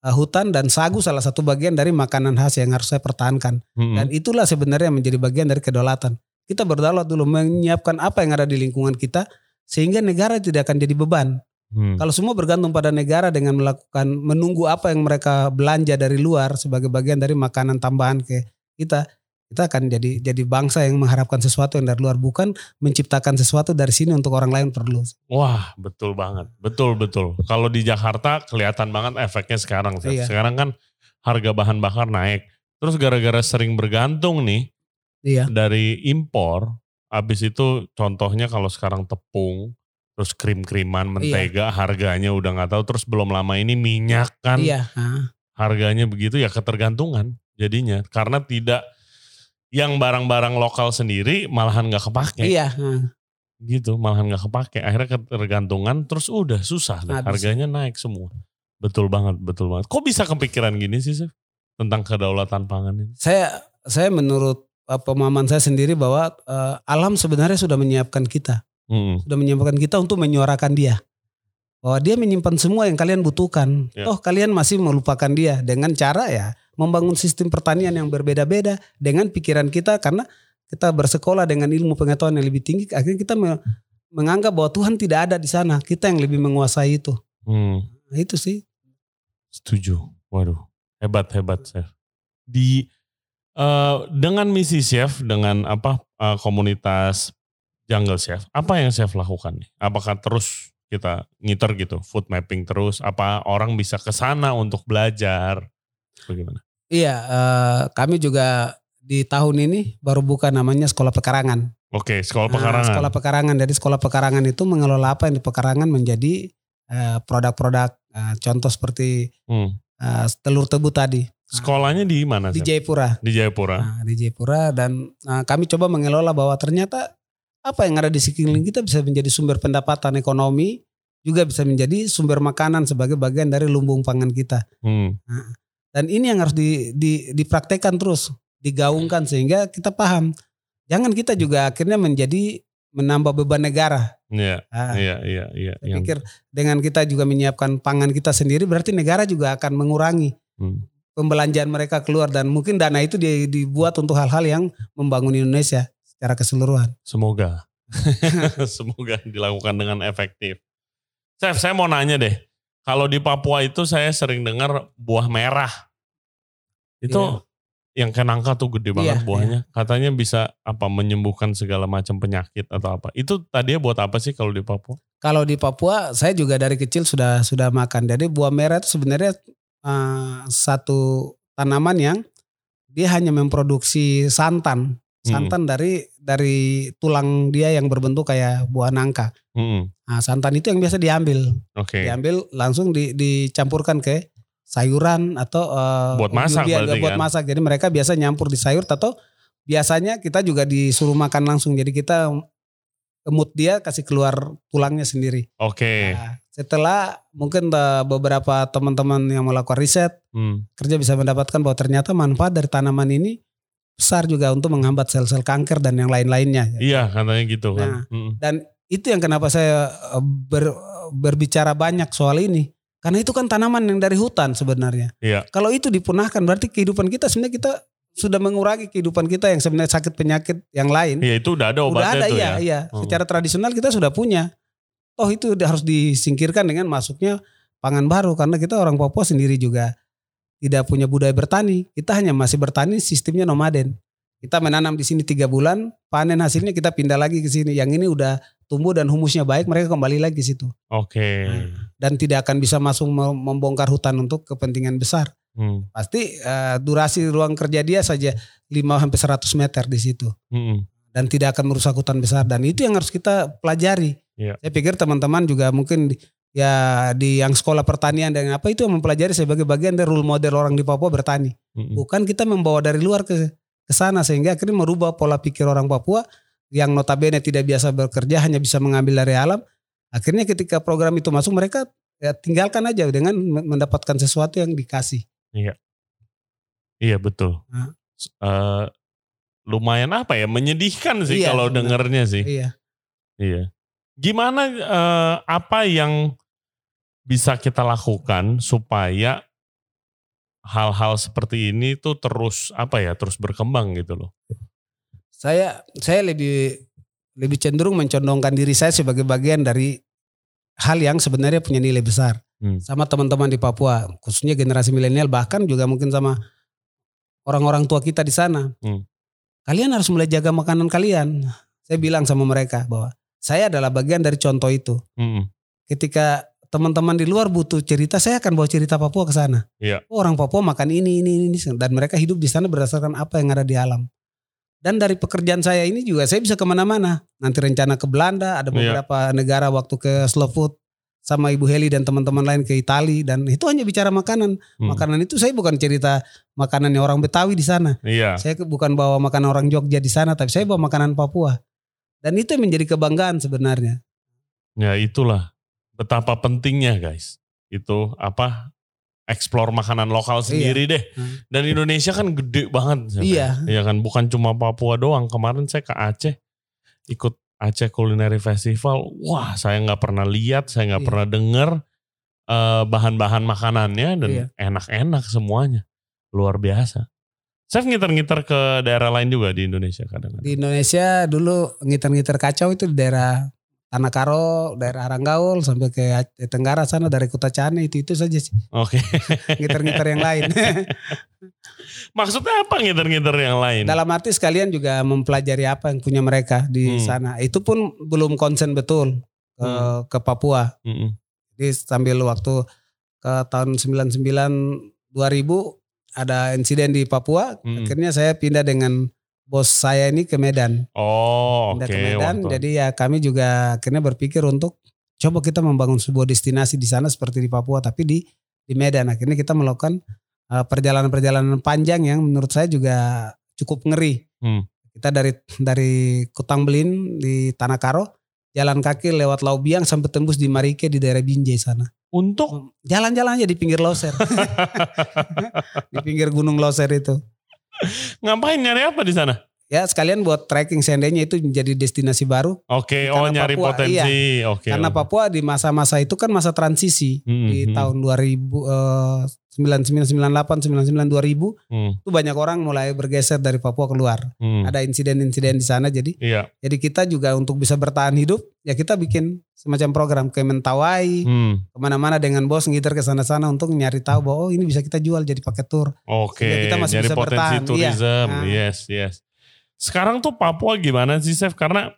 uh, hutan dan sagu salah satu bagian dari makanan khas yang harus saya pertahankan. Hmm. Dan itulah sebenarnya yang menjadi bagian dari kedaulatan. Kita berdaulat dulu menyiapkan apa yang ada di lingkungan kita sehingga negara tidak akan jadi beban. Hmm. Kalau semua bergantung pada negara dengan melakukan menunggu apa yang mereka belanja dari luar sebagai bagian dari makanan tambahan ke kita, kita akan jadi jadi bangsa yang mengharapkan sesuatu yang dari luar bukan menciptakan sesuatu dari sini untuk orang lain perlu. Wah, betul banget. Betul, betul. Kalau di Jakarta kelihatan banget efeknya sekarang. Iya. Sekarang kan harga bahan bakar naik. Terus gara-gara sering bergantung nih Iya. dari impor, habis itu contohnya kalau sekarang tepung, terus krim-kriman, mentega, harganya udah nggak tahu. Terus belum lama ini minyak kan, Iya. harganya begitu ya ketergantungan jadinya. Karena tidak yang barang-barang lokal sendiri malahan nggak kepake Iya. gitu malahan nggak kepake akhirnya ketergantungan terus udah susah deh. Harganya naik semua betul banget betul banget kok bisa kepikiran gini sih Sef? tentang kedaulatan pangan ini Saya saya menurut uh, pemahaman saya sendiri bahwa uh, alam sebenarnya sudah menyiapkan kita, Mm-mm. sudah menyiapkan kita untuk menyuarakan dia. Bahwa dia menyimpan semua yang kalian butuhkan. Ya. Toh kalian masih melupakan dia dengan cara ya membangun sistem pertanian yang berbeda-beda dengan pikiran kita karena kita bersekolah dengan ilmu pengetahuan yang lebih tinggi akhirnya kita me- menganggap bahwa Tuhan tidak ada di sana, kita yang lebih menguasai itu. Hmm, Nah, itu sih. setuju waduh hebat hebat Chef di eh, dengan misi Chef dengan apa eh, komunitas Jungle Chef apa yang Chef lakukan nih apakah terus kita ngiter gitu food mapping terus apa orang bisa ke sana untuk belajar bagaimana Iya, eh, kami juga di tahun ini baru buka namanya Sekolah Pekarangan. Oke, sekolah Nah, pekarangan. sekolah Pekarangan. Jadi Sekolah Pekarangan itu mengelola apa yang di Pekarangan menjadi eh, produk-produk eh, contoh seperti Hmm. eh, telur tebu tadi Sekolahnya di mana? di? Jayapura. Di Jayapura. Nah, di Jayapura dan eh, kami coba mengelola bahwa ternyata apa yang ada di sekeliling kita bisa menjadi sumber pendapatan ekonomi, juga bisa menjadi sumber makanan sebagai bagian dari lumbung pangan kita. Hmm. Dan ini yang harus di, di, dipraktekkan terus, digaungkan sehingga kita paham. Jangan kita juga akhirnya menjadi menambah beban negara. Iya, Ah, iya, iya, iya. Saya Yang- pikir dengan kita juga menyiapkan pangan kita sendiri berarti negara juga akan mengurangi Hmm. pembelanjaan mereka keluar dan mungkin dana itu di- dibuat untuk hal-hal yang membangun Indonesia secara keseluruhan. Semoga. *laughs* Semoga dilakukan dengan efektif. Chef, saya mau nanya deh. Kalau di Papua itu saya sering dengar buah merah. Itu yang kenangka tuh gede banget Iya, buahnya. Katanya bisa apa menyembuhkan segala macam penyakit atau apa. Itu tadinya buat apa sih kalau di Papua? Kalau di Papua saya juga dari kecil sudah sudah makan. Jadi buah merah itu sebenarnya eh, satu tanaman yang dia hanya memproduksi santan, Hmm. santan dari dari tulang dia yang berbentuk kayak buah nangka. Hmm, Nah, santan itu yang biasa diambil, Oke. diambil langsung di, dicampurkan ke sayuran atau eh, Buat masak berarti buat kan? masak. Jadi mereka biasa nyampur di sayur atau biasanya kita juga disuruh makan langsung. Jadi kita emut dia kasih keluar tulangnya sendiri. Oke. Nah, setelah mungkin eh, beberapa teman-teman yang melakukan riset Hmm. kerja bisa mendapatkan bahwa ternyata manfaat dari tanaman ini besar juga untuk menghambat sel-sel kanker dan yang lain-lainnya. Iya, katanya gitu kan. Nah, Hmm. Dan itu yang kenapa saya eh, ber- berbicara banyak soal ini. Karena itu kan tanaman yang dari hutan sebenarnya. Iya. Kalau itu dipunahkan berarti kehidupan kita sebenarnya kita sudah mengurangi kehidupan kita yang sebenarnya sakit penyakit yang lain. Iya, itu udah ada Udah obatnya ada tuh iya, ya. iya. Hmm. Secara tradisional kita sudah punya. Toh itu udah harus disingkirkan dengan masuknya pangan baru karena kita orang Papua sendiri juga tidak punya budaya bertani. Kita hanya masih bertani sistemnya nomaden. Kita menanam di sini tiga bulan, panen hasilnya kita pindah lagi ke sini. Yang ini udah tumbuh dan humusnya baik, mereka kembali lagi ke situ. Oke. Dan tidak akan bisa masuk mem- membongkar hutan untuk kepentingan besar. Hmm. Pasti eh, durasi ruang kerja dia saja 5 sampai 100 meter di situ Hmm. dan tidak akan merusak hutan besar dan itu yang harus kita pelajari. Iya. Saya pikir teman-teman juga mungkin ya di yang sekolah pertanian dan apa itu yang mempelajari sebagai bagian dari role model orang di Papua bertani. Hmm. Bukan kita membawa dari luar ke ke sana sehingga akhirnya merubah pola pikir orang Papua yang notabene tidak biasa bekerja hanya bisa mengambil dari alam. Akhirnya ketika program itu masuk mereka ya tinggalkan aja dengan mendapatkan sesuatu yang dikasih. Iya betul. Nah. S- eh, lumayan apa ya menyedihkan sih Iya, kalau dengernya sih. Iya. Iya. Gimana eh, apa yang bisa kita lakukan supaya hal-hal seperti ini tuh terus apa ya terus berkembang gitu loh. Saya saya lebih lebih cenderung mencondongkan diri saya sebagai bagian dari hal yang sebenarnya punya nilai besar Hmm. sama teman-teman di Papua, khususnya generasi milenial bahkan juga mungkin sama orang-orang tua kita di sana. Hmm. Kalian harus mulai jaga makanan kalian. Saya bilang sama mereka bahwa saya adalah bagian dari contoh itu. Mm-mm. Ketika teman-teman di luar butuh cerita, saya akan bawa cerita Papua ke sana. Iya. Oh, orang Papua makan ini, ini, ini, dan mereka hidup di sana berdasarkan apa yang ada di alam. Dan dari pekerjaan saya ini juga saya bisa ke mana-mana. Nanti rencana ke Belanda, ada Iya. beberapa negara waktu ke Slow Food sama Ibu Heli dan teman-teman lain ke Itali dan itu hanya bicara makanan. Hmm. Makanan itu saya bukan cerita makanannya orang Betawi di sana. Iya. Saya bukan bawa makanan orang Jogja di sana, tapi saya bawa makanan Papua. Dan itu yang menjadi kebanggaan sebenarnya. Ya itulah betapa pentingnya guys. Itu apa? Explore makanan lokal sendiri deh. Hmm. Dan Indonesia kan gede banget. Seth. Iya. Iya kan bukan cuma Papua doang. Kemarin saya ke Aceh ikut Aceh Culinary Festival. Wah, saya nggak pernah lihat, saya nggak Iya. pernah dengar eh, bahan-bahan makanannya dan Iya. enak-enak semuanya. Luar biasa. Saya ngiter-ngiter ke daerah lain juga di Indonesia kadang-kadang. Di Indonesia dulu ngiter-ngiter kacau itu di daerah Tanah Karo, daerah Aranggaul sampai ke Tenggara sana dari Kota Cane itu itu saja sih. Oke. *laughs* Ngiter-ngiter yang lain. *laughs* Maksudnya apa ngiter-ngiter yang lain? Dalam arti sekalian juga mempelajari apa yang punya mereka di Hmm. sana. Itu pun belum konsen betul ke, Hmm. ke Papua. Mm-mm. Jadi sambil waktu ke tahun 99 2000 ada insiden di Papua, Hmm. akhirnya saya pindah dengan bos saya ini ke Medan. Oh, oke. Pindah ke Medan. waktu- Jadi ya kami juga akhirnya berpikir untuk coba kita membangun sebuah destinasi di sana seperti di Papua tapi di di Medan. Akhirnya kita melakukan uh, perjalanan-perjalanan panjang yang menurut saya juga cukup ngeri. Hmm. Kita dari dari Kutang Belin di Tanah Karo jalan kaki lewat Laubiang sampai tembus di Marike di daerah Binjai sana. Untuk Jalan-jalan aja di pinggir Loser. *laughs* di pinggir Gunung Loser itu. ngapain nyari apa di sana? Ya sekalian buat trekking seandainya itu menjadi destinasi baru. Oke, Karena oh nyari Papua, potensi. Oke. Karena oke. Papua di masa-masa itu kan masa transisi Hmm, di hmm, tahun 2000 eh, 9998 99 2000 hmm, itu banyak orang mulai bergeser dari Papua keluar. hmm. Ada insiden-insiden di sana jadi Iya. jadi kita juga untuk bisa bertahan hidup ya kita bikin semacam program ke Mentawai Hmm. ke mana-mana dengan bos ngiter ke sana-sana untuk nyari tahu bahwa oh ini bisa kita jual jadi paket tour. Oke, Sehingga kita masih jadi bisa potensi bertahan. Iya. tourism. Nah. Yes, yes. Sekarang tuh Papua gimana sih, Chef? Karena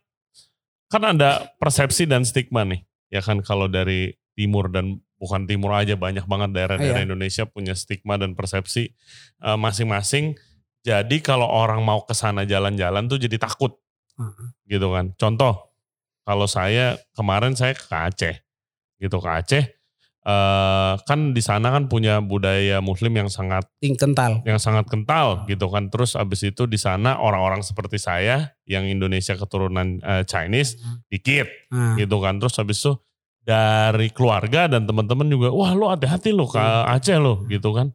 kan ada persepsi dan stigma nih. Ya kan kalau dari timur dan bukan timur aja banyak banget daerah-daerah Iya. Indonesia punya stigma dan persepsi eh, masing-masing. Jadi kalau orang mau ke sana jalan-jalan tuh jadi takut. Heeh. Gitu kan. Contoh, kalau saya kemarin saya ke Aceh. Gitu ke Aceh. Eh, kan di sana kan punya budaya muslim yang sangat kental. yang sangat kental gitu kan. Terus abis itu di sana orang-orang seperti saya yang Indonesia keturunan eh, Chinese dikit Nah, gitu kan. Terus abis itu dari keluarga dan teman-teman juga, wah lo hati-hati lo ke Aceh lo gitu kan.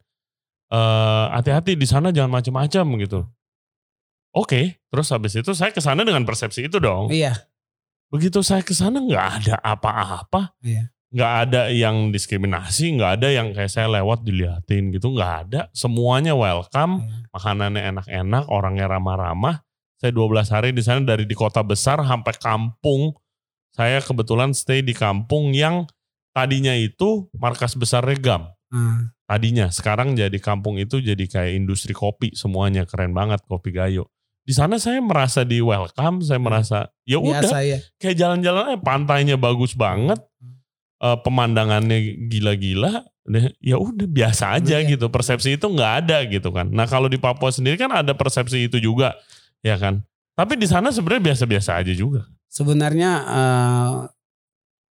Eh, hati-hati di sana jangan macam-macam gitu. Oke, terus habis itu saya ke sana dengan persepsi itu dong. Iya. Begitu saya ke sana nggak ada apa-apa, Iya. Nggak ada yang diskriminasi, nggak ada yang kayak saya lewat diliatin gitu, nggak ada. Semuanya welcome, Iya. makanannya enak-enak, orangnya ramah-ramah. Saya 12 hari di sana dari di kota besar sampai kampung. Saya kebetulan stay di kampung yang tadinya itu markas besar Regam. Nah, Tadinya, sekarang jadi kampung itu jadi kayak industri kopi semuanya keren banget kopi Gayo. Di sana saya merasa di welcome, saya merasa ya udah biasa ya. kayak jalan-jalan aja, pantainya bagus banget, eh, pemandangannya gila-gila, deh, ya udah biasa aja Iya. gitu. Persepsi itu nggak ada gitu kan. Nah kalau di Papua sendiri kan ada persepsi itu juga, ya kan. Tapi di sana sebenarnya biasa-biasa aja juga. Sebenarnya eh,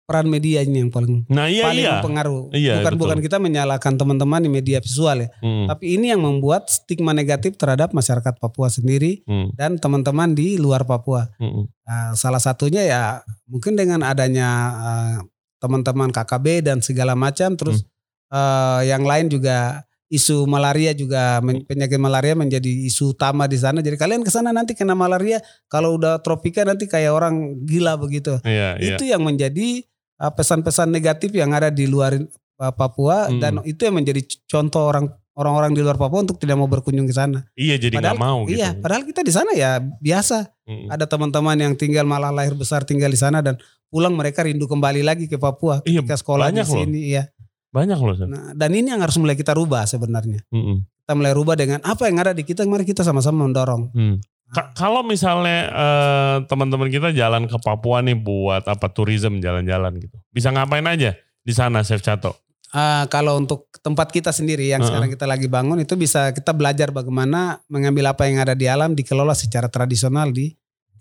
peran media ini yang paling Nah iya paling iya. mempengaruhi. Iya, bukan betul. bukan kita menyalahkan teman-teman di media visual ya, Hmm, tapi ini yang membuat stigma negatif terhadap masyarakat Papua sendiri hmm, dan teman-teman di luar Papua. hmm, Nah, salah satunya ya mungkin dengan adanya eh, teman-teman KKB dan segala macam, terus Hmm. eh, yang lain juga isu malaria juga men- penyakit malaria menjadi isu utama di sana. Jadi kalian ke sana nanti kena malaria kalau udah tropika nanti kayak orang gila begitu. Iya, iya. Itu yang menjadi uh, pesan-pesan negatif yang ada di luar uh, Papua Hmm. dan itu yang menjadi contoh orang orang-orang di luar Papua untuk tidak mau berkunjung ke sana. Iya, jadi nggak mau gitu. Iya, padahal kita di sana ya biasa. Mm. Ada teman-teman yang tinggal malah lahir besar tinggal di sana dan pulang mereka rindu kembali lagi ke Papua Iya, ke sekolah di loh. sini. Iya. Banyak loh. Nah, dan ini yang harus mulai kita rubah sebenarnya. Mm-mm. Kita mulai rubah dengan apa yang ada di kita, mari kita sama-sama mendorong. Hmm. Ka- kalau misalnya eh, teman-teman kita jalan ke Papua nih buat apa tourism jalan-jalan gitu, bisa ngapain aja di sana, Chef Cato? Ah, kalau untuk tempat kita sendiri yang Heeh. sekarang kita lagi bangun itu bisa kita belajar bagaimana mengambil apa yang ada di alam dikelola secara tradisional di,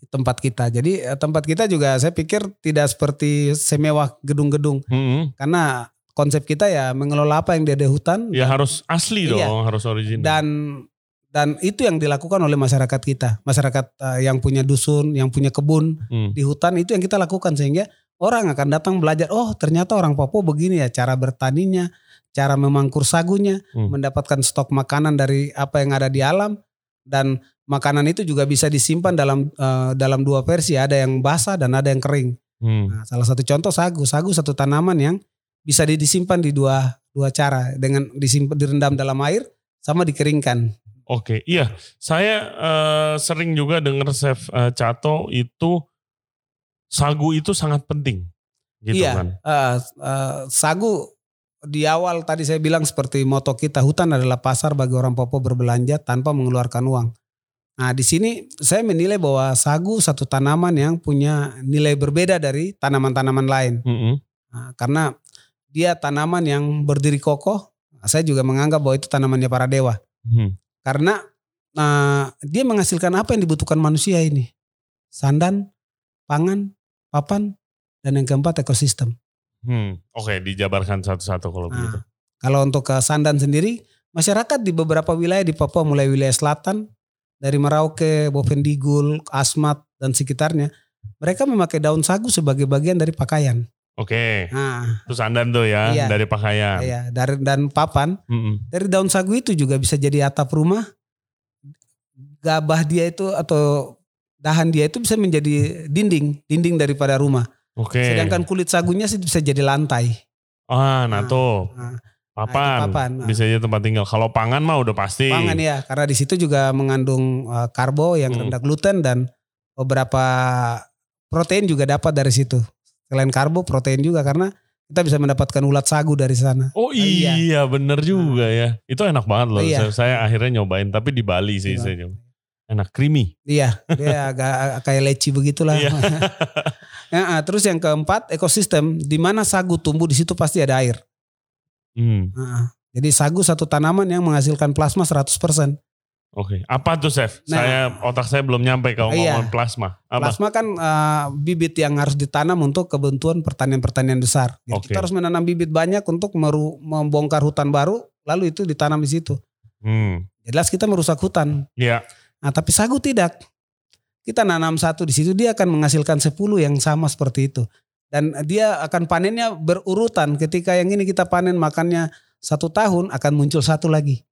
tempat kita. Jadi eh, tempat kita juga saya pikir tidak seperti semewah gedung-gedung Mm-mm. karena konsep kita ya mengelola apa yang ada di hutan Ya harus asli Iya. dong, harus original. dan dan itu yang dilakukan oleh masyarakat kita. Masyarakat eh, yang punya dusun, yang punya kebun Hmm. di hutan itu yang kita lakukan sehingga orang akan datang belajar oh ternyata orang Papua begini ya cara bertaninya cara memangkur sagunya Hmm. mendapatkan stok makanan dari apa yang ada di alam dan makanan itu juga bisa disimpan dalam eh, dalam dua versi ada yang basah dan ada yang kering Hmm. nah, salah satu contoh sagu sagu satu tanaman yang bisa di- disimpan di dua dua cara dengan disimpan direndam dalam air sama dikeringkan Oke, iya. Saya eh, sering juga dengar Chef eh, Cato itu sagu itu sangat penting. Gitu Iya. kan. Eh, eh, sagu di awal tadi saya bilang seperti moto kita hutan adalah pasar bagi orang Papua berbelanja tanpa mengeluarkan uang. Nah di sini saya menilai bahwa sagu satu tanaman yang punya nilai berbeda dari tanaman-tanaman lain. Mm-mm. Nah, karena dia tanaman yang berdiri kokoh. Saya juga menganggap bahwa itu tanamannya para dewa. Hmm. Karena nah, dia menghasilkan apa yang dibutuhkan manusia ini. Sandan, pangan, papan, dan yang keempat ekosistem. Hmm. Oke, dijabarkan satu-satu kalau begitu. Nah, kalau untuk ke Sandan sendiri, masyarakat di beberapa wilayah di Papua mulai wilayah selatan dari Merauke, Bovendigul, Asmat dan sekitarnya, mereka memakai daun sagu sebagai bagian dari pakaian. Oke, Nah, terus andan tuh ya Iya. dari pakaian. ya dari dan papan Mm-mm. dari daun sagu itu juga bisa jadi atap rumah. Gabah dia itu atau dahan dia itu bisa menjadi dinding, dinding daripada rumah. Oke. Sedangkan kulit sagunya sih bisa jadi lantai. ah, nah, tuh Nah, papan, papan. bisa jadi tempat tinggal. Kalau pangan mah udah pasti. Pangan ya, karena di situ juga mengandung uh, karbo yang Hmm. rendah gluten dan beberapa protein juga dapat dari situ. Selain karbo, protein juga karena kita bisa mendapatkan ulat sagu dari sana. Oh iya. iya, bener juga ya. Itu enak banget loh. Iya. Saya, saya akhirnya nyobain, tapi di Bali sih saya nyobain. Enak, creamy. Iya, dia agak *laughs* kayak leci begitulah. Iya. *laughs* Ya, ah, terus yang keempat, ekosistem di mana sagu tumbuh di situ pasti ada air. Hmm, Ah, jadi sagu satu tanaman yang menghasilkan plasma 100%. Oke, apa tuh chef? Nah. saya otak saya belum nyampe kalau Iya. ngomong plasma. Apa? Plasma kan ah, bibit yang harus ditanam untuk kebentuan pertanian-pertanian besar. Jadi Oke. kita harus menanam bibit banyak untuk meru- membongkar hutan baru, lalu itu ditanam di situ. Hmm, Jelas kita merusak hutan. ya. Nah, tapi sagu tidak. Kita nanam satu di situ dia akan menghasilkan 10 yang sama seperti itu. Dan dia akan panennya berurutan. Ketika yang ini kita panen makannya satu tahun akan muncul satu lagi.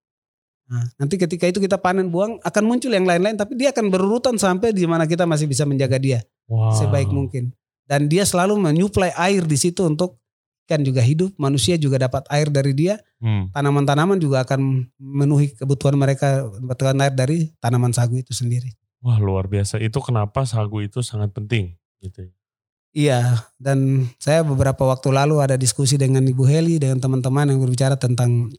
Nah, nanti ketika itu kita panen buang akan muncul yang lain-lain tapi dia akan berurutan sampai di mana kita masih bisa menjaga dia Wow. sebaik mungkin. Dan dia selalu menyuplai air di situ untuk ikan juga hidup, manusia juga dapat air dari dia, Hmm. tanaman-tanaman juga akan memenuhi kebutuhan mereka mendapatkan air dari tanaman sagu itu sendiri. Wah luar biasa. Itu kenapa sagu itu sangat penting. Gitu. Iya, dan saya beberapa waktu lalu ada diskusi dengan Ibu Heli dengan teman-teman yang berbicara tentang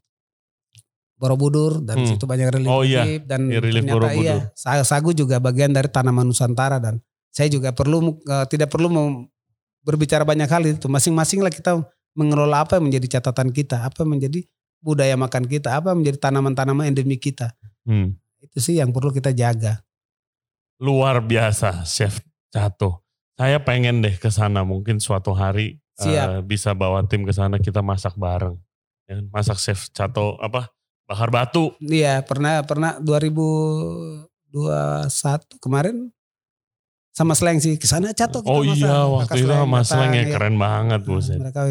Borobudur dan Hmm. situ banyak relief, Oh iya, dan iya, relief ternyata Borobudur. iya sa- sagu juga bagian dari tanaman Nusantara dan saya juga perlu eh, tidak perlu berbicara banyak hal itu masing-masing lah kita mengelola apa yang menjadi catatan kita, apa yang menjadi budaya makan kita, apa yang menjadi tanaman-tanaman endemik kita. Hmm. Itu sih yang perlu kita jaga. Luar biasa Chef Cato. Saya pengen deh ke sana mungkin suatu hari Siap. eh, bisa bawa tim ke sana kita masak bareng. Ya, masak Chef Cato apa? Bakar batu. Iya, pernah pernah 2021 kemarin sama Sleng sih ke sana kita Oh masak. iya, Kakak waktu itu sama Sleng ya iya. keren banget Nah, buset. Mereka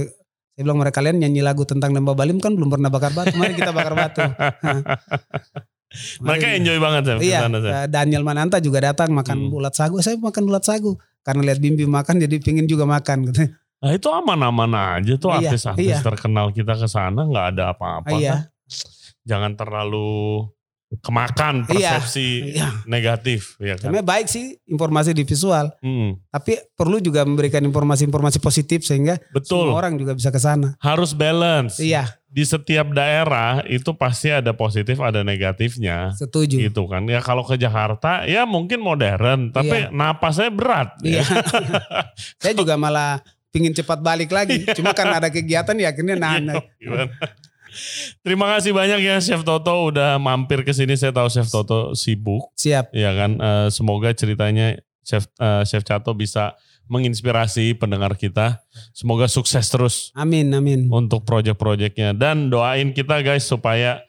Saya bilang mereka kalian nyanyi lagu tentang lembah Balim kan belum pernah bakar batu. Mari kita bakar batu. *laughs* Mereka Mari. enjoy banget Chef. Iya, Chef. eh, Daniel Mananta juga datang makan Hmm. bulat sagu. Saya makan bulat sagu karena lihat Bimbi makan jadi pingin juga makan. Gitu. Nah itu aman-aman aja tuh Iya, artis-artis iya. terkenal kita ke sana nggak ada apa-apa kan. Iya, Jangan terlalu kemakan Iya, persepsi iya. negatif ya kan. Sebenarnya baik sih informasi di visual, Hmm, tapi perlu juga memberikan informasi-informasi positif sehingga betul. semua orang juga bisa ke sana. Harus balance. Iya, Di setiap daerah itu pasti ada positif ada negatifnya. setuju. Gitu kan. Ya kalau ke Jakarta ya mungkin modern tapi Iya. napasnya berat. Iya. ya. *laughs* Saya juga malah pingin cepat balik lagi. Cuma kan ada kegiatan ya akhirnya *laughs* nah, nah. Gimana? Terima kasih banyak ya Chef Toto udah mampir ke sini. Saya tahu Chef Toto sibuk, siap. ya kan. Eh, semoga ceritanya Chef eh, Chef Cato bisa menginspirasi pendengar kita. Semoga sukses terus Amin, amin. untuk proyek-proyeknya dan doain kita guys supaya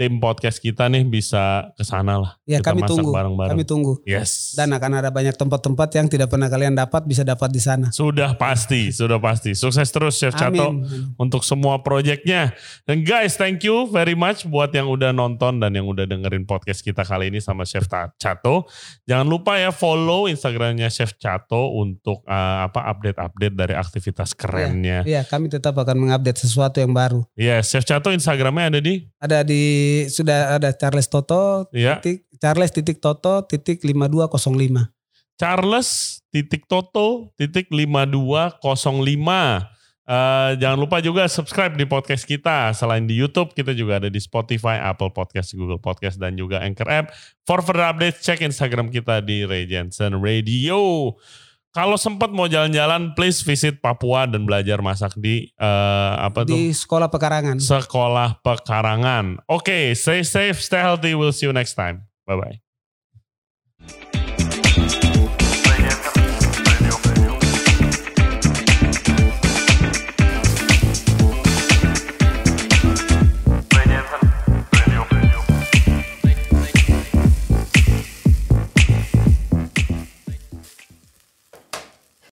tim podcast kita nih bisa ke sana lah. Ya Kita kami masak tunggu, bareng-bareng. kami tunggu. Yes. Dan akan ada banyak tempat-tempat yang tidak pernah kalian dapat bisa dapat di sana. sudah pasti, sudah pasti. Sukses terus Chef Cato. Amin. untuk semua proyeknya. Dan guys, thank you very much buat yang udah nonton dan yang udah dengerin podcast kita kali ini sama Chef Cato. Jangan lupa ya follow Instagramnya Chef Cato untuk uh, apa update-update dari aktivitas kerennya. Iya, kami tetap akan mengupdate sesuatu yang baru. Yes, Chef Cato Instagramnya ada di Ada di sudah ada Charles Toto ya titik Charles titik Toto titik 5205. Charles titik Toto titik 5205. Eh, jangan lupa juga subscribe di podcast kita. Selain di YouTube, kita juga ada di Spotify, Apple Podcast, Google Podcast, dan juga Anchor App. For further updates, cek Instagram kita di Ray Jensen Radio. Kalau sempat mau jalan-jalan, please visit Papua dan belajar masak di eh, apa tuh? Di sekolah pekarangan. Sekolah Pekarangan. Oke, stay safe, stay healthy. We'll see you next time. Bye bye.